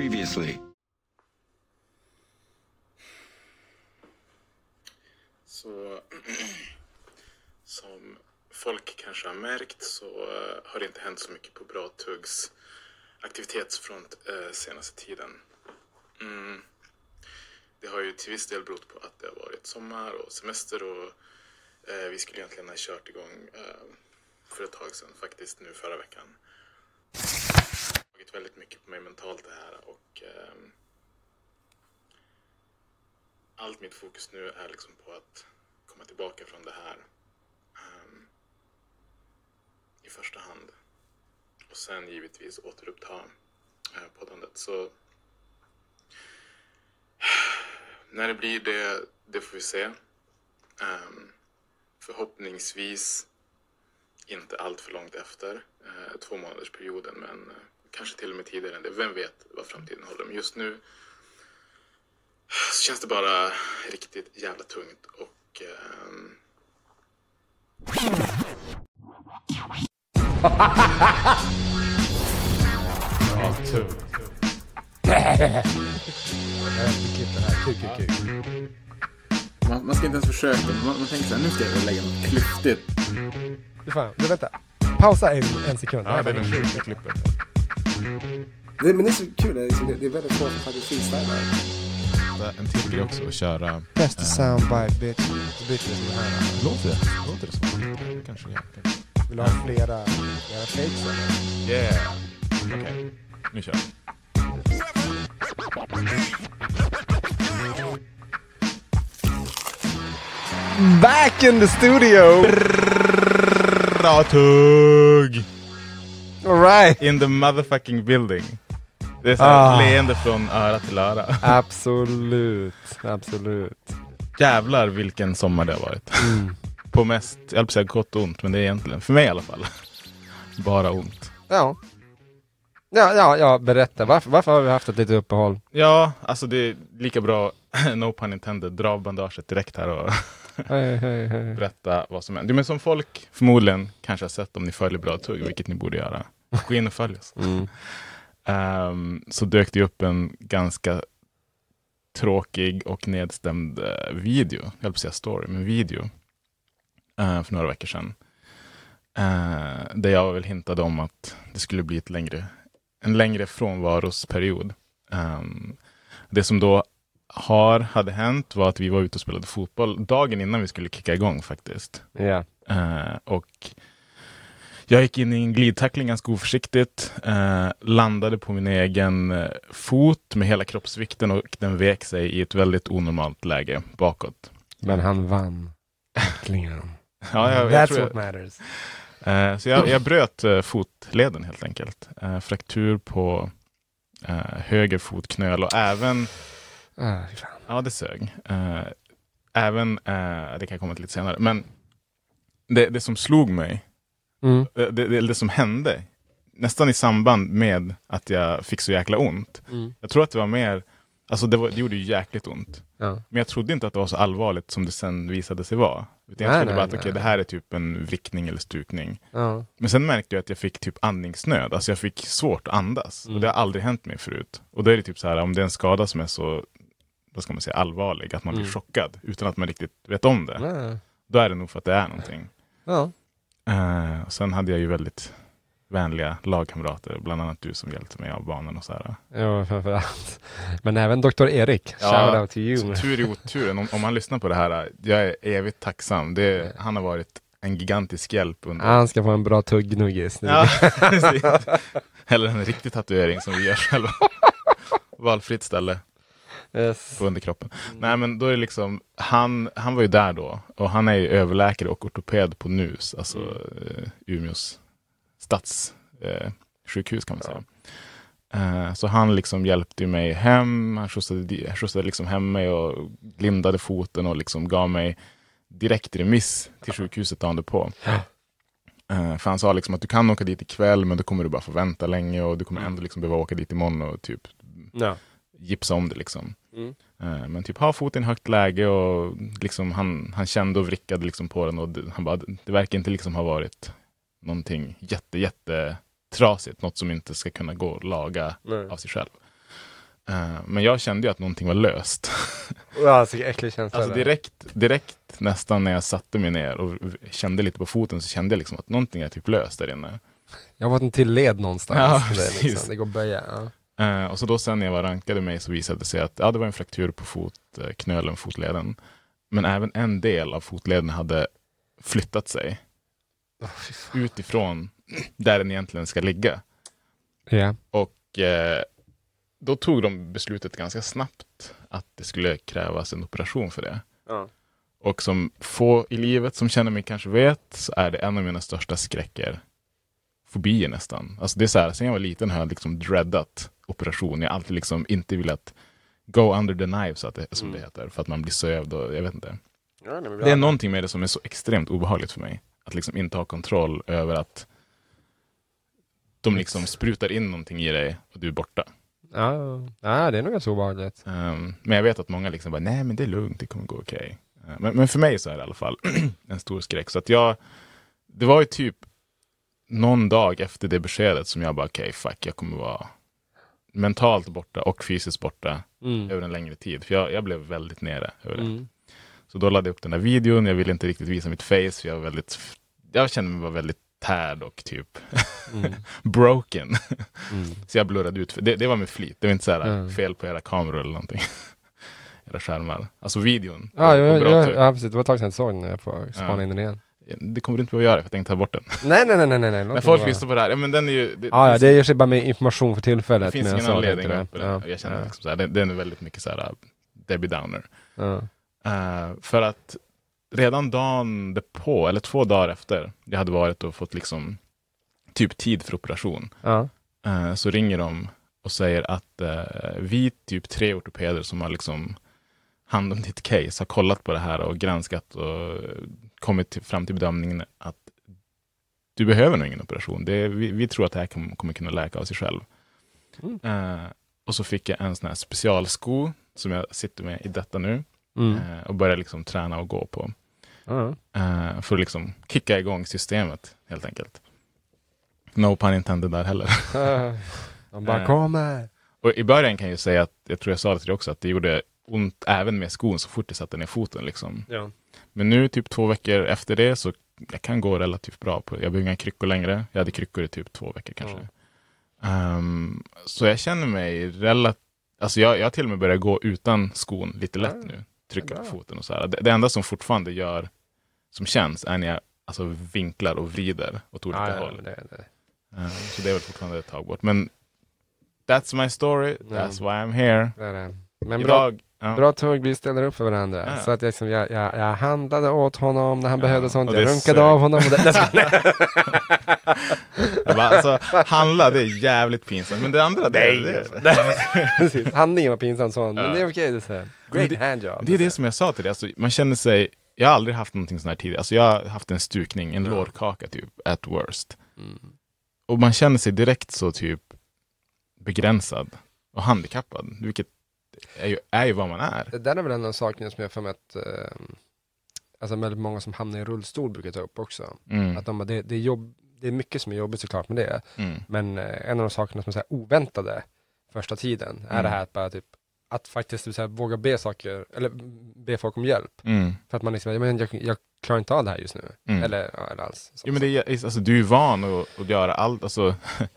previously. Så som folk kanske har märkt så eh, har det inte hänt så mycket på Bra Tuggs aktivitetsfront eh, senaste tiden. Mm. Det har ju till viss del berott på att det har varit sommar och semester och eh, vi skulle egentligen ha kört igång eh, för ett tag sedan, faktiskt nu förra veckan. Det har tagit väldigt mycket på mig mentalt det här och eh, allt mitt fokus nu är liksom på att komma tillbaka från det här eh, i första hand. Och sen givetvis återuppta eh, poddandet. Så när det blir det, det får vi se. Ehm, förhoppningsvis inte allt för långt efter eh, uh, två månaders perioden men uh, kanske till och med tidigare än det. Vem vet vad framtiden håller. Men just nu så känns det bara riktigt jävla tungt och ehm, Ja, tungt. Man, man ska inte ens försöka. Man, man tänker så här, nu ska jag lägga något klyftigt. Du fan, du vänta. Pausa en, en sekund. Ja, det är det sjuka klippet. Det, men det är så kul, det är, liksom- det, det är väldigt få som faktiskt freestylar. En till grej också att köra... Best eh, soundbite bitch. Så byter vi sån här. Låter det? Låter det så? Kanske det. Kanske. Vill du ha flera, flera fakes eller? Yeah! Okej, nu kör vi. Back in the studio! Bra tugg! Alright! In the motherfucking building. Det är såhär Ah. leende från öra till öra. Absolut, absolut. Jävlar vilken sommar det har varit. Mm. På mest, jag höll på säga gott och ont, men det är egentligen, för mig i alla fall, bara ont. Ja. Ja, ja, ja, berätta. Varför, varför har vi haft ett litet uppehåll? Ja, alltså det är lika bra, no pun intended, dra av bandaget direkt här och Hej, hej, hej. berätta vad som händer. Men som folk förmodligen kanske har sett om ni följer Bra Tugg, vilket ni borde göra. Gå in och följ oss. Mm. Ehm, så dök det upp en ganska tråkig och nedstämd eh, video, jag höll på att säga story, men video, eh, för några veckor sedan. Eh, där jag väl hintade om att det skulle bli ett längre, en längre frånvarosperiod. Ehm, det som då har, hade hänt var att vi var ute och spelade fotboll dagen innan vi skulle kicka igång faktiskt. Ja. Eh, och jag gick in i en glidtackling ganska oförsiktigt, eh, landade på min egen eh, fot med hela kroppsvikten och den vek sig i ett väldigt onormalt läge bakåt. Men han vann. Äntligen. Ja, jag, jag That's tror what matters. Eh, så jag, jag bröt fotleden helt enkelt. Fraktur på höger fotknöl och även, Ah, ja det sög. Eh, även, eh, det kan jag komma till lite senare, men det, det som slog mig Mm. det, det, det som hände, nästan i samband med att jag fick så jäkla ont. Mm. Jag tror att det var mer, alltså det, var, det gjorde ju jäkligt ont. Ja. Men jag trodde inte att det var så allvarligt som det sen visade sig vara. Utan jag Nej, trodde nej, bara att nej, okej, det här är typ en vrickning eller stukning. Ja. Men sen märkte jag att jag fick typ andningsnöd, alltså jag fick svårt att andas. Mm. Och det har aldrig hänt mig förut. Och då är det typ så här, om det är en skada som är så, vad ska man säga, allvarlig, att man blir Mm. chockad utan att man riktigt vet om det. Ja. Då är det nog för att det är någonting. ja. Och sen hade jag ju väldigt vänliga lagkamrater, bland annat du som hjälpte mig av banan och så här. Ja, framförallt. Men även Dr. Erik. Ja, Shout out to you. Så tur i oturen, om, om han lyssnar på det här, jag är evigt tacksam. Det, han har varit en gigantisk hjälp under... Han ska få en bra tuggnuggis. Ja. Eller en riktig tatuering som vi gör själva. Valfritt ställe Yes. på underkroppen. Nej men då är det liksom, han, han var ju där då och han är ju överläkare och ortoped på NUS, alltså eh, Umeås stadssjukhus eh, kan man säga. Eh, så han liksom hjälpte mig hem, han skjutsade, skjutsade liksom hem mig och lindade foten och liksom gav mig direkt remiss till sjukhuset dagen på. Eh, för han sa liksom att du kan åka dit ikväll men då kommer du bara få vänta länge och du kommer ändå liksom behöva åka dit imorgon och typ Ja. Gipsa om det liksom. Mm. Eh, Men typ ha foten i högt läge och liksom han, han kände och vrickade liksom på den och det, han bara, det verkar inte liksom ha varit någonting jätte, jätte trasigt, något som inte ska kunna gå att laga Nej. av sig själv. Eh, men jag kände ju att någonting var löst. Ja, så äcklig känsla. Alltså direkt, direkt nästan när jag satte mig ner och kände lite på foten så kände jag liksom att någonting är typ löst där inne. Jag har fått en till led någonstans. Ja, det, liksom, det går att böja. Ja. Eh, och så då sen när jag var rankade mig så visade det sig att ja, det var en fraktur på fotknölen, fotleden. Men även en del av fotleden hade flyttat sig utifrån där den egentligen ska ligga. Ja. Och eh, då tog de beslutet ganska snabbt att det skulle krävas en operation för det. Ja. Och som få i livet som känner mig kanske vet så är det en av mina största skräcker. Fobier nästan. Alltså det är så här, sen jag var liten har jag liksom dreadat operation. Jag har alltid liksom inte velat go under the knife så att det, som det heter. För att man blir sövd och jag vet inte. Det är någonting med det som är så extremt obehagligt för mig. Att liksom inte ha kontroll över att de liksom sprutar in någonting i dig och du är borta. Ja, ja, det är nog ganska obehagligt. Um, men jag vet att många liksom bara, nej men det är lugnt, det kommer gå okej. Uh, men, men för mig så är det i alla fall en stor skräck. Så att jag, det var ju typ någon dag efter det beskedet som jag bara, okej fuck, jag kommer vara mentalt borta och fysiskt borta Mm. över en längre tid. För jag, jag blev väldigt nere över det. Mm. Så då laddade jag upp den där videon, jag ville inte riktigt visa mitt face, för jag var väldigt, jag kände mig bara väldigt tärd och typ Mm. broken. Mm. Så jag blurrade ut, det, det var med flit, det var inte så här Mm. fel på era kameror eller någonting. era skärmar. Alltså videon. Ja, på- ja, på bra ja, tag. ja, precis. Det var ett tag sedan jag såg den. Jag får spana Ja. in den igen. Det kommer du inte behöva göra, för jag tänkte ta bort den. Nej, nej, nej, nej, nej. När folk lyssnar på det här, ja men den är ju... Det, Ja, ja, finns- det ger sig bara med information för det tillfället. finns men jag ingen anledning uppe det. Ja, Jag känner ja, liksom så här, den, den är väldigt mycket så här Debbie Downer. ja. Eh, för att redan dagen därpå, eller två dagar efter jag hade varit och fått liksom typ tid för operation, Ja. eh, så ringer de och säger att eh, vi typ tre ortopeder som har liksom hand om ditt case har kollat på det här och granskat och kommit till, fram till bedömningen att du behöver nog ingen operation. Det vi, vi tror att det här kommer, kommer kunna läka av sig själv. Mm. Eh, och så fick jag en sån här specialsko som jag sitter med i detta nu Mm. eh, och börjar liksom träna och gå på. Eh, för att liksom kicka igång systemet helt enkelt. No pun intended där heller. De bara Eh. kommer. Och i början kan jag ju säga att, jag tror jag sa det till dig också, att det gjorde ont även med skon så fort jag satte ner foten. Liksom. Ja. Men nu typ två veckor efter det så jag kan gå relativt bra. på Jag behöver inga kryckor längre. Jag hade kryckor i typ två veckor kanske. Ehm, så jag känner mig relativt, alltså jag, jag har till och med börjat gå utan skon lite lätt Ah, nu. Trycka på bra. foten och så här. Det, det enda som fortfarande gör, som känns, är när jag alltså, vinklar och vrider åt olika Ja, ja, håll. men det, det. Ehm, så det är väl fortfarande ett tag bort. Men that's my story, Ja. that's why I'm here. Men bra, Idag, ja. bra tugg, vi ställer upp för varandra. Ja. Så att jag, liksom, jag, jag, jag handlade åt honom när han Ja, behövde sånt. Jag det runkade sög. av honom. Och det, Jag bara, alltså, handla, det är jävligt pinsamt. Men det andra, det, det, det. Handlingen var pinsam sån, men det är okej. Det är så. Men Great handjob. det är det som jag sa till dig. Alltså, man känner sig, jag har aldrig haft någonting sånt här tidigare. Alltså, jag har haft en stukning, en Ja. lårkaka typ, at worst. Mm. Och man känner sig direkt så typ begränsad och handikappad. Vilket är ju, är ju vad man är. Det där är väl en av sakerna som jag för mig att eh, alltså väldigt många som hamnar i rullstol brukar ta upp också. Mm. Att de, bara, det, det, är jobb, det är mycket som är jobbigt såklart med det. Mm. Men eh, en av de sakerna som är oväntade första tiden är Mm. det här att bara typ att faktiskt här, våga be saker, eller be folk om hjälp. Mm. För att man liksom, jag, jag, jag klarar inte av det här just nu. Mm. Eller, ja, eller alls. Jo, men det är, alltså, du är van att, att göra allt. Alltså,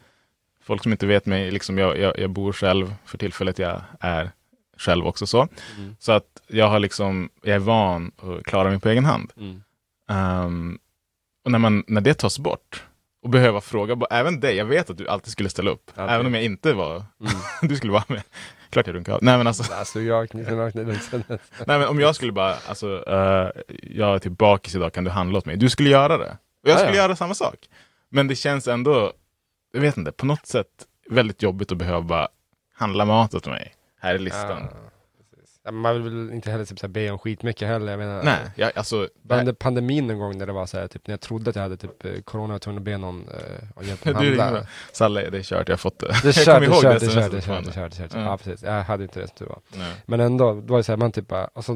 folk som inte vet mig, liksom, jag, jag, jag bor själv för tillfället. Jag är själv också så. Mm. Så att jag har liksom, jag är van att klara mig på egen hand. Mm. Ehm, och när, man, när det tas bort och behöva fråga, även dig, jag vet att du alltid skulle ställa upp. Alltid. Även om jag inte var, Mm. du skulle vara med. Klart jag runkar av. Nej men alltså, Alltså jag nej, men om jag skulle bara, alltså, eh, jag är bakis idag, kan du handla åt mig? Du skulle göra det. Och jag Ja, skulle ja. göra samma sak. Men det känns ändå, jag vet inte, på något sätt väldigt jobbigt att behöva handla mat åt mig. Här är listan. Ja, man vill inte heller typ, så här, be om skitmycket heller. Jag menar, Nej, jag, alltså, Under pandemin en gång när det var så här, typ när jag trodde att jag hade typ eh, corona, var tvungen att be någon eh, om hjälp att handla. Salle, det är kört, jag har fått det. Det är kört, det är kört, det är kört, det är kört, det är kört. Ja, precis. Jag hade inte det som tur var. Nej. Men ändå, då var det så här, man typ bara, och så,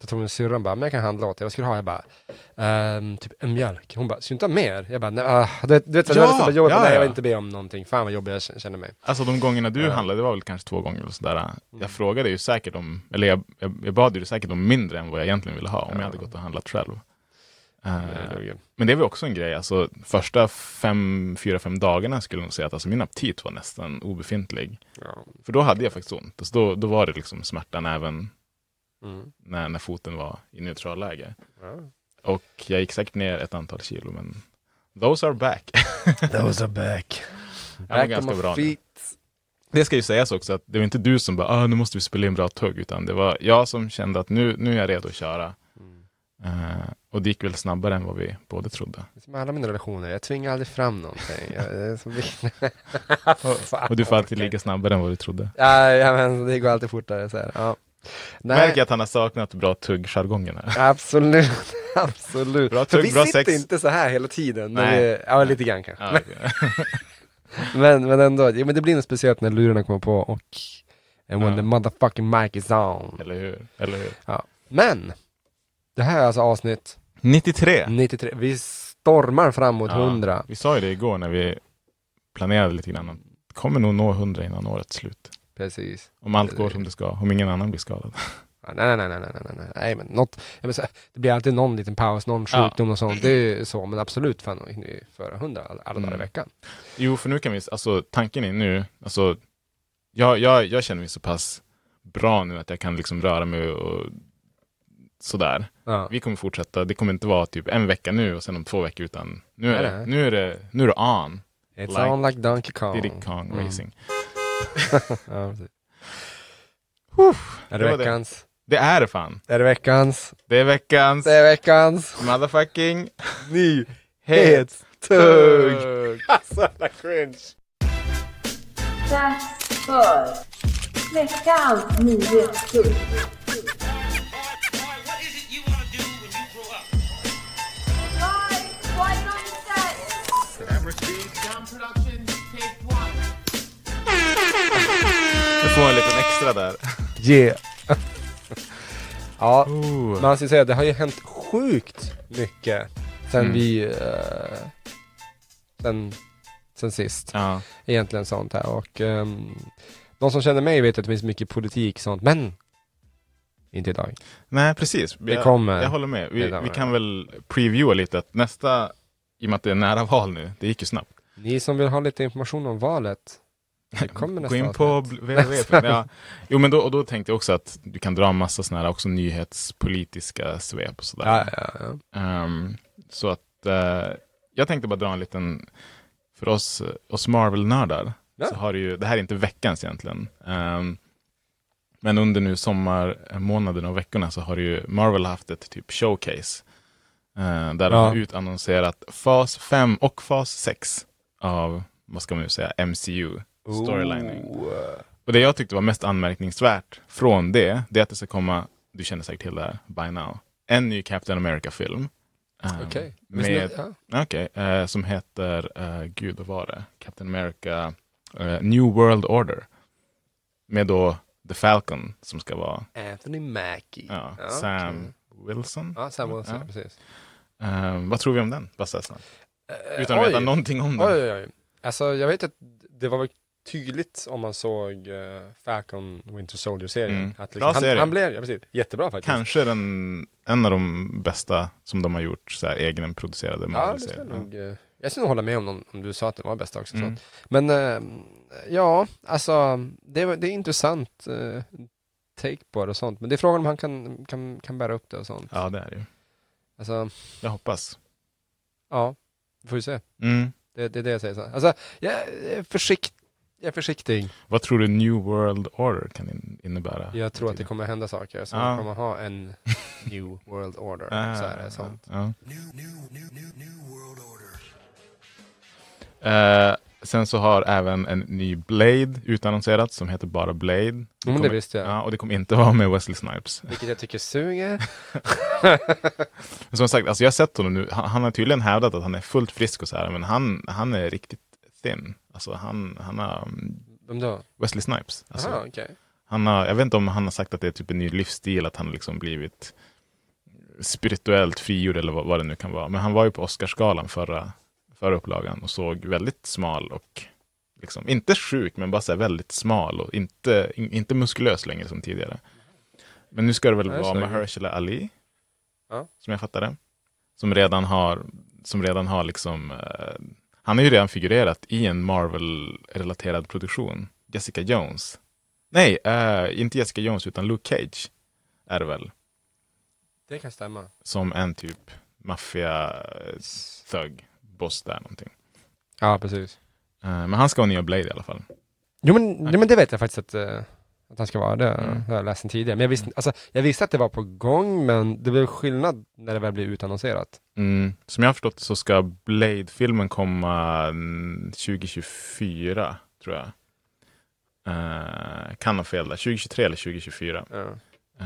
då tog min syrran bara, men jag kan handla åt dig, vad ska du ha? Jag bara, Ehm, typ en mjölk. Hon bara, ska du inte ha mer? Jag bara, nej, ah, du vet, du vet, Ja, ja, jag, jobbigt, ja, nej, jag ja. vill inte be om någonting. Fan vad jobbig jag känner mig. Alltså de gångerna du Ja. handlade, det var väl kanske två gånger eller sådär. Mm. Jag frågade ju säkert om, eller jag, jag, jag bad ju säkert om mindre än vad jag egentligen ville ha om Ja. jag hade gått och handlat själv. Eh, Det men det var också en grej, alltså första fem, fyra, fem dagarna skulle jag säga att alltså, min aptit var nästan obefintlig. För då hade jag faktiskt ont. Alltså, då, då var det liksom smärtan även Mm. när, när foten var i neutralläge. Ja. Och jag gick säkert ner ett antal kilo, men those are back. Those are back. var Back ganska bra nu. Det ska ju sägas också att det var inte du som bara, ah, nu måste vi spela in bra tugg, utan det var jag som kände att nu, nu är jag redo att köra. Mm. Eh, och det gick väl snabbare än vad vi båda trodde. Det är Som alla mina relationer, jag tvingar aldrig fram någonting. Jag, det är så viktigt. Fan, Och du får alltid ligga snabbare än vad du trodde. Ja, ja, men det går alltid fortare. Så här. Ja. Nej, Märker att han har saknat bra tuggjargongen här. absolut, absolut. Bra För tugg, vi bra sitter sex. inte så här hela tiden. Nej. Vi, ja, lite grann kanske. Ja, Men, men, ändå, ja, men det blir något speciellt när lurarna kommer på och and when Ja. the motherfucking mic is on. Eller hur? Eller hur? Men, det här är alltså avsnitt 93! 93. Vi stormar fram mot Ja, 100. Vi sa ju det igår när vi planerade lite grann. Kommer nog nå 100 innan årets slut. Precis. Om allt går som det ska, om ingen annan blir skadad. Ja, Nej, nej, nej, nej, nej, nej, nej, nej, men något, menar, så det blir alltid någon liten paus, någon Ja. sjukdom och sånt, det är så, men absolut fan hinner vi föra 100 alla, alla dagar i Mm. veckan. Jo, för nu kan vi, alltså tanken är nu, alltså jag, jag, jag känner mig så pass bra nu att jag kan liksom röra mig och sådär. Ja. Vi kommer fortsätta, det kommer inte vara typ en vecka nu och sen om två veckor utan nu är, Nej, det, nej. nu är det, nu är det on. It's Like on like Donkey Kong. Diddy Kong Mm. Racing. Ja, precis. Är det det var det. veckans? Det är det fan. Är det veckans? Det är veckans Det är veckans motherfucking nyhetstugg! Alltså, jävla cringe! Dags för veckans nyhetstugg. Nu får en liten extra där. Yeah! ja, Oh. man ska säga det har ju hänt sjukt mycket sen Mm. vi... Uh, sen, sen sist. Ja. egentligen sånt här och um, de som känner mig vet att det finns mycket politik sånt, men inte idag. Nej, precis. Det jag, kommer. Jag håller med. Vi, Det vi kan väl previewa lite att nästa, i och med att det är nära val nu, det gick ju snabbt. Ni som vill ha lite information om valet, det Gå in på www. Ja. Jo, men då, och då tänkte jag också att du kan dra en massa sådana här också nyhetspolitiska svep och sådär. Ja, ja, ja. Ehm, så att eh, jag tänkte bara dra en liten, för oss, oss Marvel-nördar, så har det ju, det här är inte veckans egentligen, Ehm, men under nu sommarmånaderna och veckorna så har ju Marvel haft ett typ showcase, eh, där de har utannonserat fas 5 och fas 6 av, vad ska man nu säga, MCU, storylining. Oh, Och det jag tyckte var mest anmärkningsvärt från det, det är att det ska komma, du känner säkert till det här by now, en ny Captain America-film. Ehm, Okej. Ni- ja. Okej, eh, som heter, eh, gud vad var det? Captain America eh, New World Order. Med då The Falcon som ska vara Anthony Mackie. ja, Ja, Sam. Wilson. Ja, Sam Wilson, Ja. precis. Eh, vad tror vi om den? Eh, Utan att veta oj. någonting om Oj, den. oj, oj. Alltså jag vet att det var väl tydligt om man såg uh, Falcon Winter Soldier-serien. Mm. Att Bra han, serie. han blev, ja, precis, jättebra faktiskt. Kanske den, en av de bästa som de har gjort, så här, egenproducerade Ja, Marvel-serier. jag nog, eh, jag ska nog hålla med om, om, om du sa att den var bästa också. Mm. Så. Men eh, ja, alltså det, det är intressant eh, take på det och sånt. Men det är frågan om han kan, kan, kan bära upp det och sånt. Ja, det är det ju. Alltså, Jag hoppas. ja, vi får ju se. Mm. Det, det är det jag säger. Så. Alltså, jag är, försikt, jag är försiktig. Vad tror du New World Order kan in, innebära? Jag tror att det kommer hända saker. Så Ja. vi kommer ha en new world order. Ah, så är det sånt. Ja. Eh, sen så har även en ny Blade utannonserats som heter bara Blade. Mm, det kommer- visste jag. Ja, och det kommer inte vara med Wesley Snipes. Vilket jag tycker suger. Som sagt, alltså jag har sett honom nu, han, han har tydligen hävdat att han är fullt frisk och så här, men han, han är riktigt thin. Alltså han, han har, mm, Vem då? Wesley Snipes. Alltså, Aha, okej. han har, jag vet inte om han har sagt att det är typ en ny livsstil, att han liksom blivit spirituellt frigjord eller vad, vad det nu kan vara. Men han var ju på Oscarsgalan förra, förra upplagan och såg väldigt smal och liksom, inte sjuk, men bara så väldigt smal och inte, in, inte muskulös längre som tidigare. Men nu ska det väl det vara. Mahershala Ali, Ja. som jag fattade. Som redan har, som redan har liksom, eh, han har ju redan figurerat i en Marvel-relaterad produktion. Jessica Jones. Nej, eh, inte Jessica Jones utan Luke Cage är det väl. Det kan stämma. Som en typ maffia thug boss där någonting. Ja, precis. Eh, men han ska vara nya Blade i alla fall. Jo men, jo, men det vet jag faktiskt att, eh, att han ska vara. Det Mm. har jag läst sen tidigare. Men jag visste, alltså, jag visste att det var på gång, men det blev skillnad när det väl blev utannonserat. Mm. Som jag har förstått så ska Blade-filmen komma mm, 2024, tror jag. Eh, kan ha fel där. 2023 eller 2024. Ja.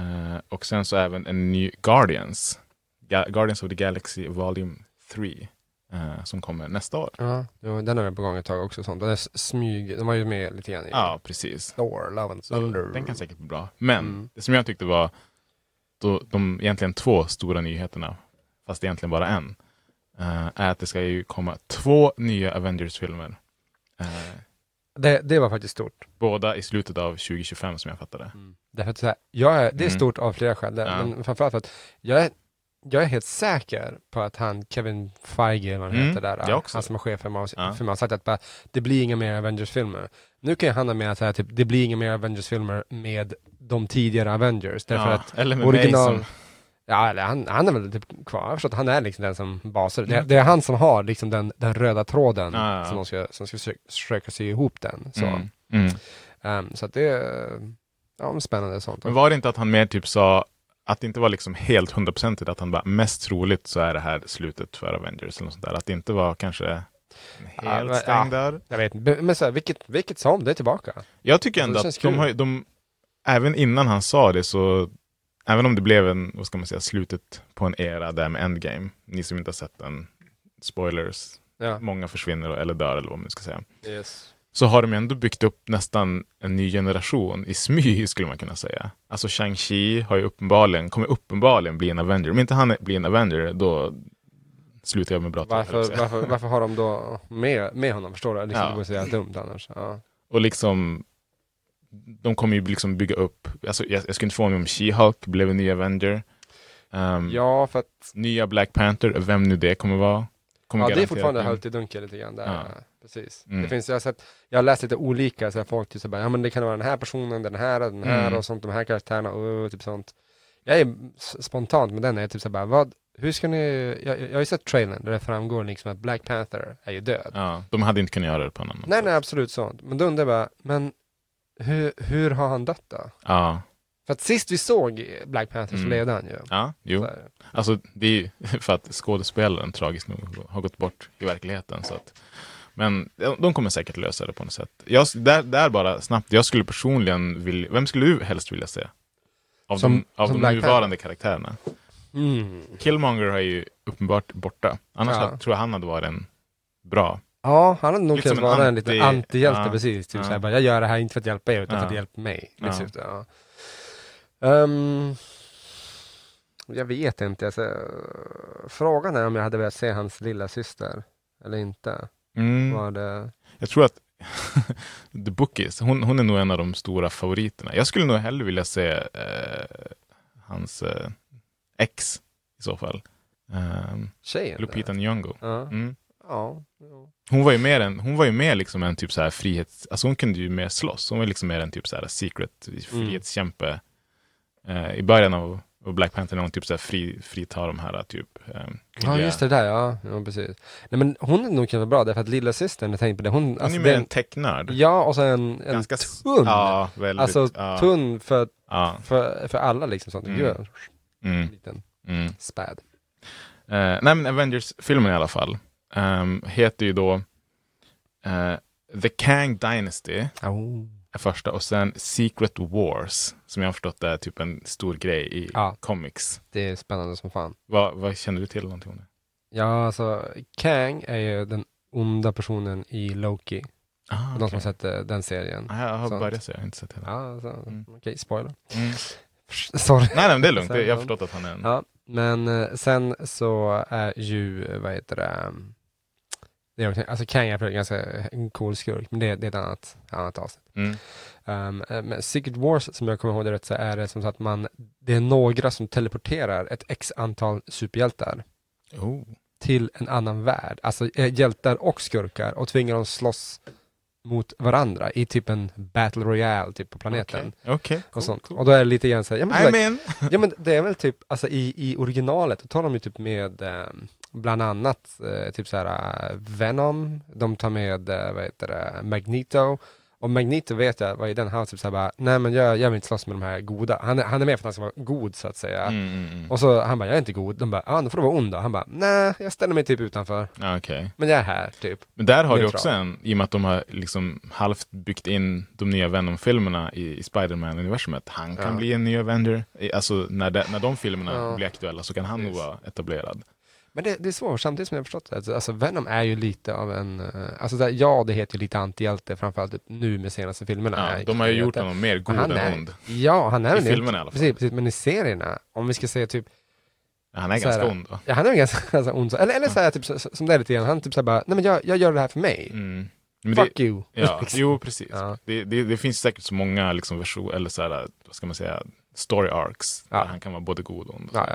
Eh, och sen så även en ny Guardians. Ga- Guardians of the Galaxy Volume 3. Eh, som kommer nästa år. Ja, den har jag på gång ett tag också. Sånt. Den är smyg, den var ju med lite grann i Ja, precis. Thor, Love and Thunder. den kan säkert bli bra. Men Mm. det som jag tyckte var då, de egentligen två stora nyheterna, fast egentligen bara en, eh, är att det ska ju komma två nya Avengers-filmer. Eh, det, det var faktiskt stort. båda i slutet av 2025 som jag fattade. Därför att så här, jag är, det är Mm. stort av flera skäl, Ja. men framförallt för att jag är, jag är helt säker på att han, Kevin Feige, eller vad han Mm, heter där, jag han som är chef för Mouse, Ja. har sagt att bara, det blir inga mer Avengers-filmer. Nu kan han ha med att typ, det blir inga mer Avengers-filmer med de tidigare Avengers, därför Ja, att eller med original- mig som... Ja, eller han, han är väl typ kvar. Jag att han är liksom den som basar. Det, Mm. det är han som har liksom den, den röda tråden Ja, ja. som de ska, som ska försöka, sy ihop den. Så, Mm, mm. Ehm, så att det är ja, spännande sånt. Men var det inte att han mer typ sa att det inte var liksom helt hundraprocentigt att han bara mest troligt så är det här slutet för Avengers eller något sånt där. Att det inte var kanske Ja, helt men- stängd ja. dörr. Jag vet inte, men så här, vilket, vilket som, det är tillbaka. Jag tycker ändå att de har, de, även innan han sa det så, även om det blev en, vad ska man säga, slutet på en era där med Endgame, ni som inte har sett den, spoilers, Ja. många försvinner eller dör eller vad man ska säga, Yes. Så har de ändå byggt upp nästan en ny generation i smyg skulle man kunna säga. Alltså Shang-Chi har ju uppenbarligen, kommer uppenbarligen bli en Avenger. Om inte han blir en Avenger, då slutar jag med bra Varför, varför, varför har de då med, med honom? Förstår du? Liksom, Ja. Det vore så jävla dumt annars. Ja. Och liksom, de kommer ju liksom bygga upp, alltså jag, jag skulle inte få mig om She-Hulk blev en ny Avenger. Ehm, ja, för att Nya Black Panther, vem nu det kommer vara. Kommer ja, det är fortfarande höljt i dunkel lite grann där. Ja. Precis. Mm. Det finns, jag, har sett, jag har läst lite olika, så här, folk typ så bara, ja men det kan vara den här personen, den här, den här Mm. och sånt, de här karaktärerna och typ sånt. Jag är spontant med den, jag är typ så bara, vad, hur ska ni, jag, jag har ju sett trailern där det framgår liksom att Black Panther är ju död. Ja, de hade inte kunnat göra det på annan Nej, nej, absolut sånt. Men då undrar jag bara, men hur, hur har han dött då? Ja, För att sist vi såg Black Panther så Mm. levde han ju. ja, jo. Så. Alltså det är ju för att skådespelaren tragiskt nog har gått bort i verkligheten. Så att, men de kommer säkert lösa det på något sätt. Jag, där, där bara snabbt, jag skulle personligen vilja, vem skulle du helst vilja se? Av Som- de, av de nuvarande karaktärerna. Mm. Killmonger är ju uppenbart borta. Annars Ja. tror jag han hade varit en bra. Ja, han hade nog Liksom kunnat vara en liten anti- antihjälte ja, precis. Typ ja. såhär, bara, jag gör det här inte för att hjälpa er utan för Ja. att hjälpa mig. Liksom, ja. Ehm, jag vet inte. Alltså, frågan är om jag hade velat se hans lilla syster eller inte. Mm. Var det... Jag tror att The Bookies, hon, hon är nog en av de stora favoriterna. Jag skulle nog hellre vilja se eh, hans eh, ex i så fall. Um, Tjejen? Lupita där? Nyong'o. Ja. Mm. ja. ja. Hon var ju mer en, hon var ju mer liksom en typ så här frihets, alltså hon kunde ju mer slåss. Hon var liksom mer en typ så här secret frihetskämpe. Eh, I början av, av Black Panther när hon typ så här fri, fritar de här typ eh, Ja, just det där, ja. ja precis. Nej, men hon är nog vara bra, därför att lilla systern, jag tänkte på det, hon, Hon alltså, är mer en tecknörd. Ja, och så en, en Ganska tunn. Ja, väldigt. alltså ja, tunn för, Ja. för, för alla liksom sånt. Mm. Gud, Mm, liten mm. späd. Eh, nej men Avengers-filmen i alla fall ehm, heter ju då eh, The Kang Dynasty Oh. Är första och sen Secret Wars som jag har förstått är typ en stor grej i Ja. comics. Det är spännande som fan. Vad, vad känner du till någonting om det? Ja, alltså Kang är ju den onda personen i Loki. Ah, De som har sett eh, den serien. Ah, jag har sånt. börjat se, jag har inte sett hela. Alltså, Mm. okej, spoiler. Mm. Sorry. Nej, nej, det är lugnt. Sen- Jag har förstått att han är en... Ja, men eh, sen så är ju, vad heter det, um, det är, också- alltså Kang är ganska en cool skurk, men det, det är ett annat, annat avsnitt. Mm. Um, eh, men Secret Wars, som jag kommer ihåg det rätt, så är det som så att man, det är några som teleporterar ett x antal superhjältar Oh. till en annan värld, alltså eh, hjältar och skurkar och tvingar dem slåss mot varandra i typ en battle royale typ på planeten. Okej, okay. Och, sånt. och då är det lite grann så här, ja, men, like, ja men det är väl typ, alltså i, i originalet, då tar de ju typ med eh, bland annat eh, typ så här eh, Venom, de tar med, eh, vad heter det, Magneto. Och Magneto vet jag, vad i den, han var typ såhär bara, nej men jag, jag vill inte slåss med de här goda. Han, är- han är med för att han ska vara god så att säga. Mm, mm, mm. Och så han bara, jag är inte god. De bara, ja då får du vara ond då. Han bara, nej jag ställer mig typ utanför. Ja, okej. Men jag är här typ. Men där har du också en, i och med att de har liksom halvt byggt in de nya Venom-filmerna i, i Spider-Man-universumet. Han kan Ja. bli en ny Avenger. Alltså när, de, när de filmerna Ja. blir aktuella så kan han nog vara etablerad. Men det, det är svårt, samtidigt som jag har förstått det. Alltså Venom är ju lite av en, eh, alltså där, ja det heter ju lite antihjälte, framförallt nu med senaste filmerna. Ja, de har ju gjort honom mer god han än är, ond. Ja, han är I det. filmerna i alla fall. Precis, precis, men i serierna, om vi ska säga typ, Ja, Han är ganska här, ond va? ja han är ganska, ganska ond. så- Eller, eller så här, typ, så- som det är lite grann, han typ såhär bara, nej men jag, jag gör det här för mig. Mm. Men det, Fuck you. ja, Liksom. jo precis. Ja. Det, det, det finns säkert så många liksom versioner, eller så här, vad ska man säga, story arcs. Ja. Där han kan vara både god och ond. Ja.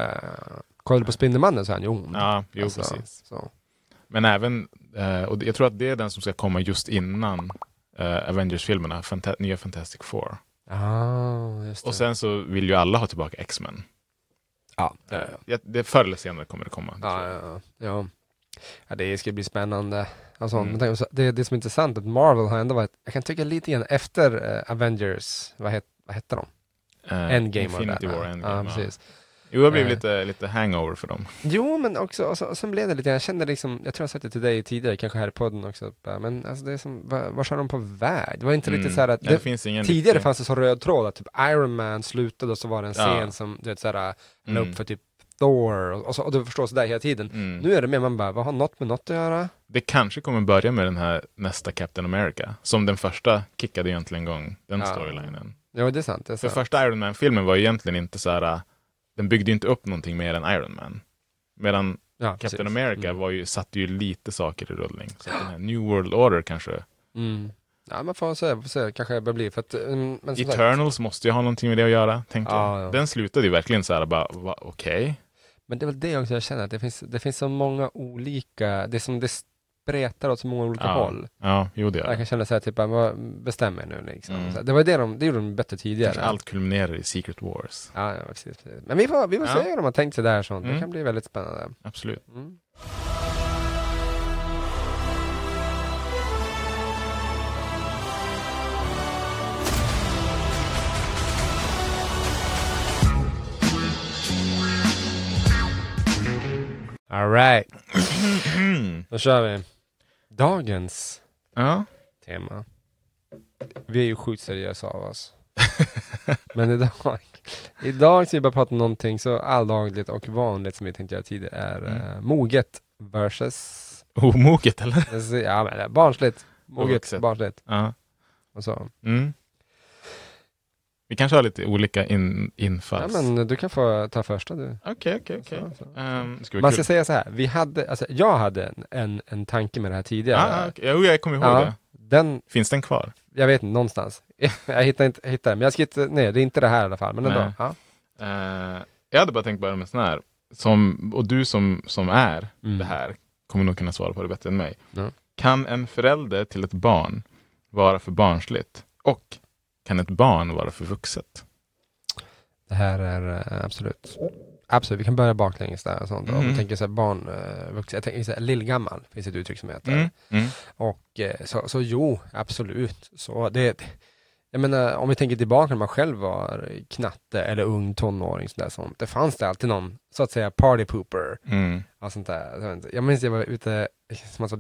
Kollar du på Spindelmannen så är han ju ond. Ja, jo Alltså, precis. Så. Men även, eh, och det- jag tror att det är den som ska komma just innan eh, Avengers-filmerna, Fanta- nya Fantastic Four. Ah, just det. Och sen så vill ju alla ha tillbaka X-Men. ja, ja, Eh, ja. det förr eller senare kommer det komma. Ja, ja, ja. ja. det ska bli spännande. Alltså, Mm. det, det som är intressant är att Marvel har ändå varit, jag kan tycka lite grann efter eh, Avengers, vad, het, vad hette de? Eh, Endgame Infinity det. War. Endgame. Ja, precis. Jo, det har blivit lite, lite hangover för dem. Jo, men också, och så, och sen blev det lite, jag kände liksom, jag tror jag sagt det till dig tidigare, kanske här i podden också, men alltså det är som, var, var är de på väg? Det var inte riktigt Mm. så här att, Ja, det det, finns ingen tidigare riktig- fanns det så röd tråd att typ Iron Man slutade och så var det en Ja. scen som, du vet såhär, la Mm. upp för typ Thor och, så, och du förstår sådär hela tiden. Mm. Nu är det mer man bara, vad har något med något att göra? Det kanske kommer börja med den här nästa Captain America. Som den första kickade egentligen igång den Ja. storylinen. Ja, det är sant. Det är För sant. första Iron Man-filmen var ju egentligen inte så här. Den byggde inte upp någonting mer än Iron Man. Medan ja, Captain precis. America Mm. var ju, satte ju lite saker i rullning. Så den här New World Order kanske. Mm. Ja, man får se, får se, kanske det börjar bli, för att, mm, men som sagt, Eternals måste ju ha någonting med det att göra, tänker Ja, jag. ja. Den slutade ju verkligen så här bara, okej. men det är väl det också jag känner, att det finns, det finns så många olika, det är som det spretar åt så många olika Ja. håll. Ja, jo det Jag det. kan känna så här, typ, bara, bestäm er nu liksom. Mm. Så här, Det var det de, det gjorde de bättre tidigare. Kanske allt kulminerar i Secret Wars. Ja, ja precis, precis. Men vi får, vi får Ja. se hur de har tänkt sig där sånt. Det Mm. kan bli väldigt spännande. Absolut. Mm. Alright, då kör vi. Dagens ja. tema. Vi är ju sjukt seriösa av oss. Men idag, idag ska vi bara prata om någonting så alldagligt och vanligt som vi tänkte göra tidigare är Mm. eh, moget versus Omoget eller? ja, men, barnsligt. Moget, barnsligt Ja. och så. Mm. Vi kanske har lite olika in, Ja, infalls. men du kan få ta första du. Okej, okej, okej. Ehm, Man kul. ska säga så här, vi hade, alltså, jag hade en, en, en tanke med det här tidigare. Ah, okay. Jo, jag kommer ihåg Ja. det. Den, Finns den kvar? jag vet inte, någonstans. jag hittar inte, jag hittar, men jag ska inte, nej det är inte det här i alla fall, men ändå. Ja. Eh, jag hade bara tänkt börja med sån här. Som, och du som, som är Mm. det här kommer nog kunna svara på det bättre än mig. Ja. Kan en förälder till ett barn vara för barnsligt? Och kan ett barn vara för vuxet? Det här är eh, absolut, absolut, vi kan börja baklänges där och sånt. Om vi Mm. tänker så här barn, uh, vuxen, jag tänker så här, lillgammal, finns ett uttryck som heter. Mm. Mm. Och eh, så, så jo, absolut. Så det, jag menar, om vi tänker tillbaka när man själv var knatte eller ung tonåring, sånt där, sånt, det fanns det alltid någon, så att säga, party pooper. Mm. Och sånt där. Jag minns jag var ute, som alltså,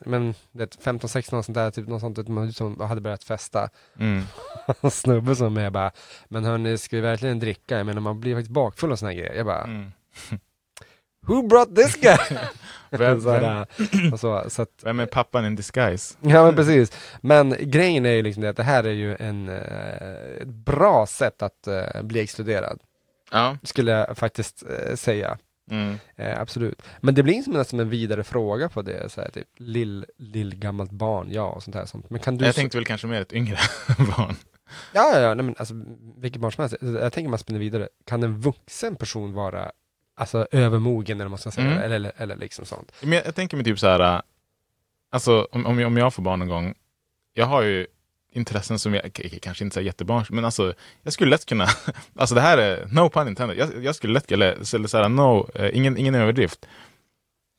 men det 15-16 och sånt där, typ något sånt, att man som hade börjat festa. Mm. Snubbe som är bara, men hörni, ska vi verkligen dricka? Jag menar, man blir faktiskt bakfull och såna här grejer. Jag bara, Mm. who brought this guy? Vem, så, vem, här, och så, så att, vem är pappan in disguise? Ja men precis. Men grejen är ju liksom det att det här är ju en, eh, ett bra sätt att eh, bli exkluderad. Ja. skulle jag faktiskt eh, säga. Mm. Eh, absolut. Men det blir som som en vidare fråga på det, så här, typ lill, lill gammalt barn, ja och sånt här. Sånt. Men kan du... Jag tänkte väl kanske mer ett yngre barn. Ja, ja, ja, nej, men alltså vilket barn som helst. Jag tänker man spinner vidare. Kan en vuxen person vara alltså övermogen eller man ska säga, Mm. eller, eller, eller liksom sånt? Men jag, jag tänker mig typ så här, äh, alltså om, om, jag, om jag får barn någon gång, jag har ju intressen som jag, kanske inte är jättebarns, men alltså jag skulle lätt kunna, alltså det här är, no pun intended, jag, jag skulle lätt, eller, eller så här, no, eh, ingen, ingen överdrift,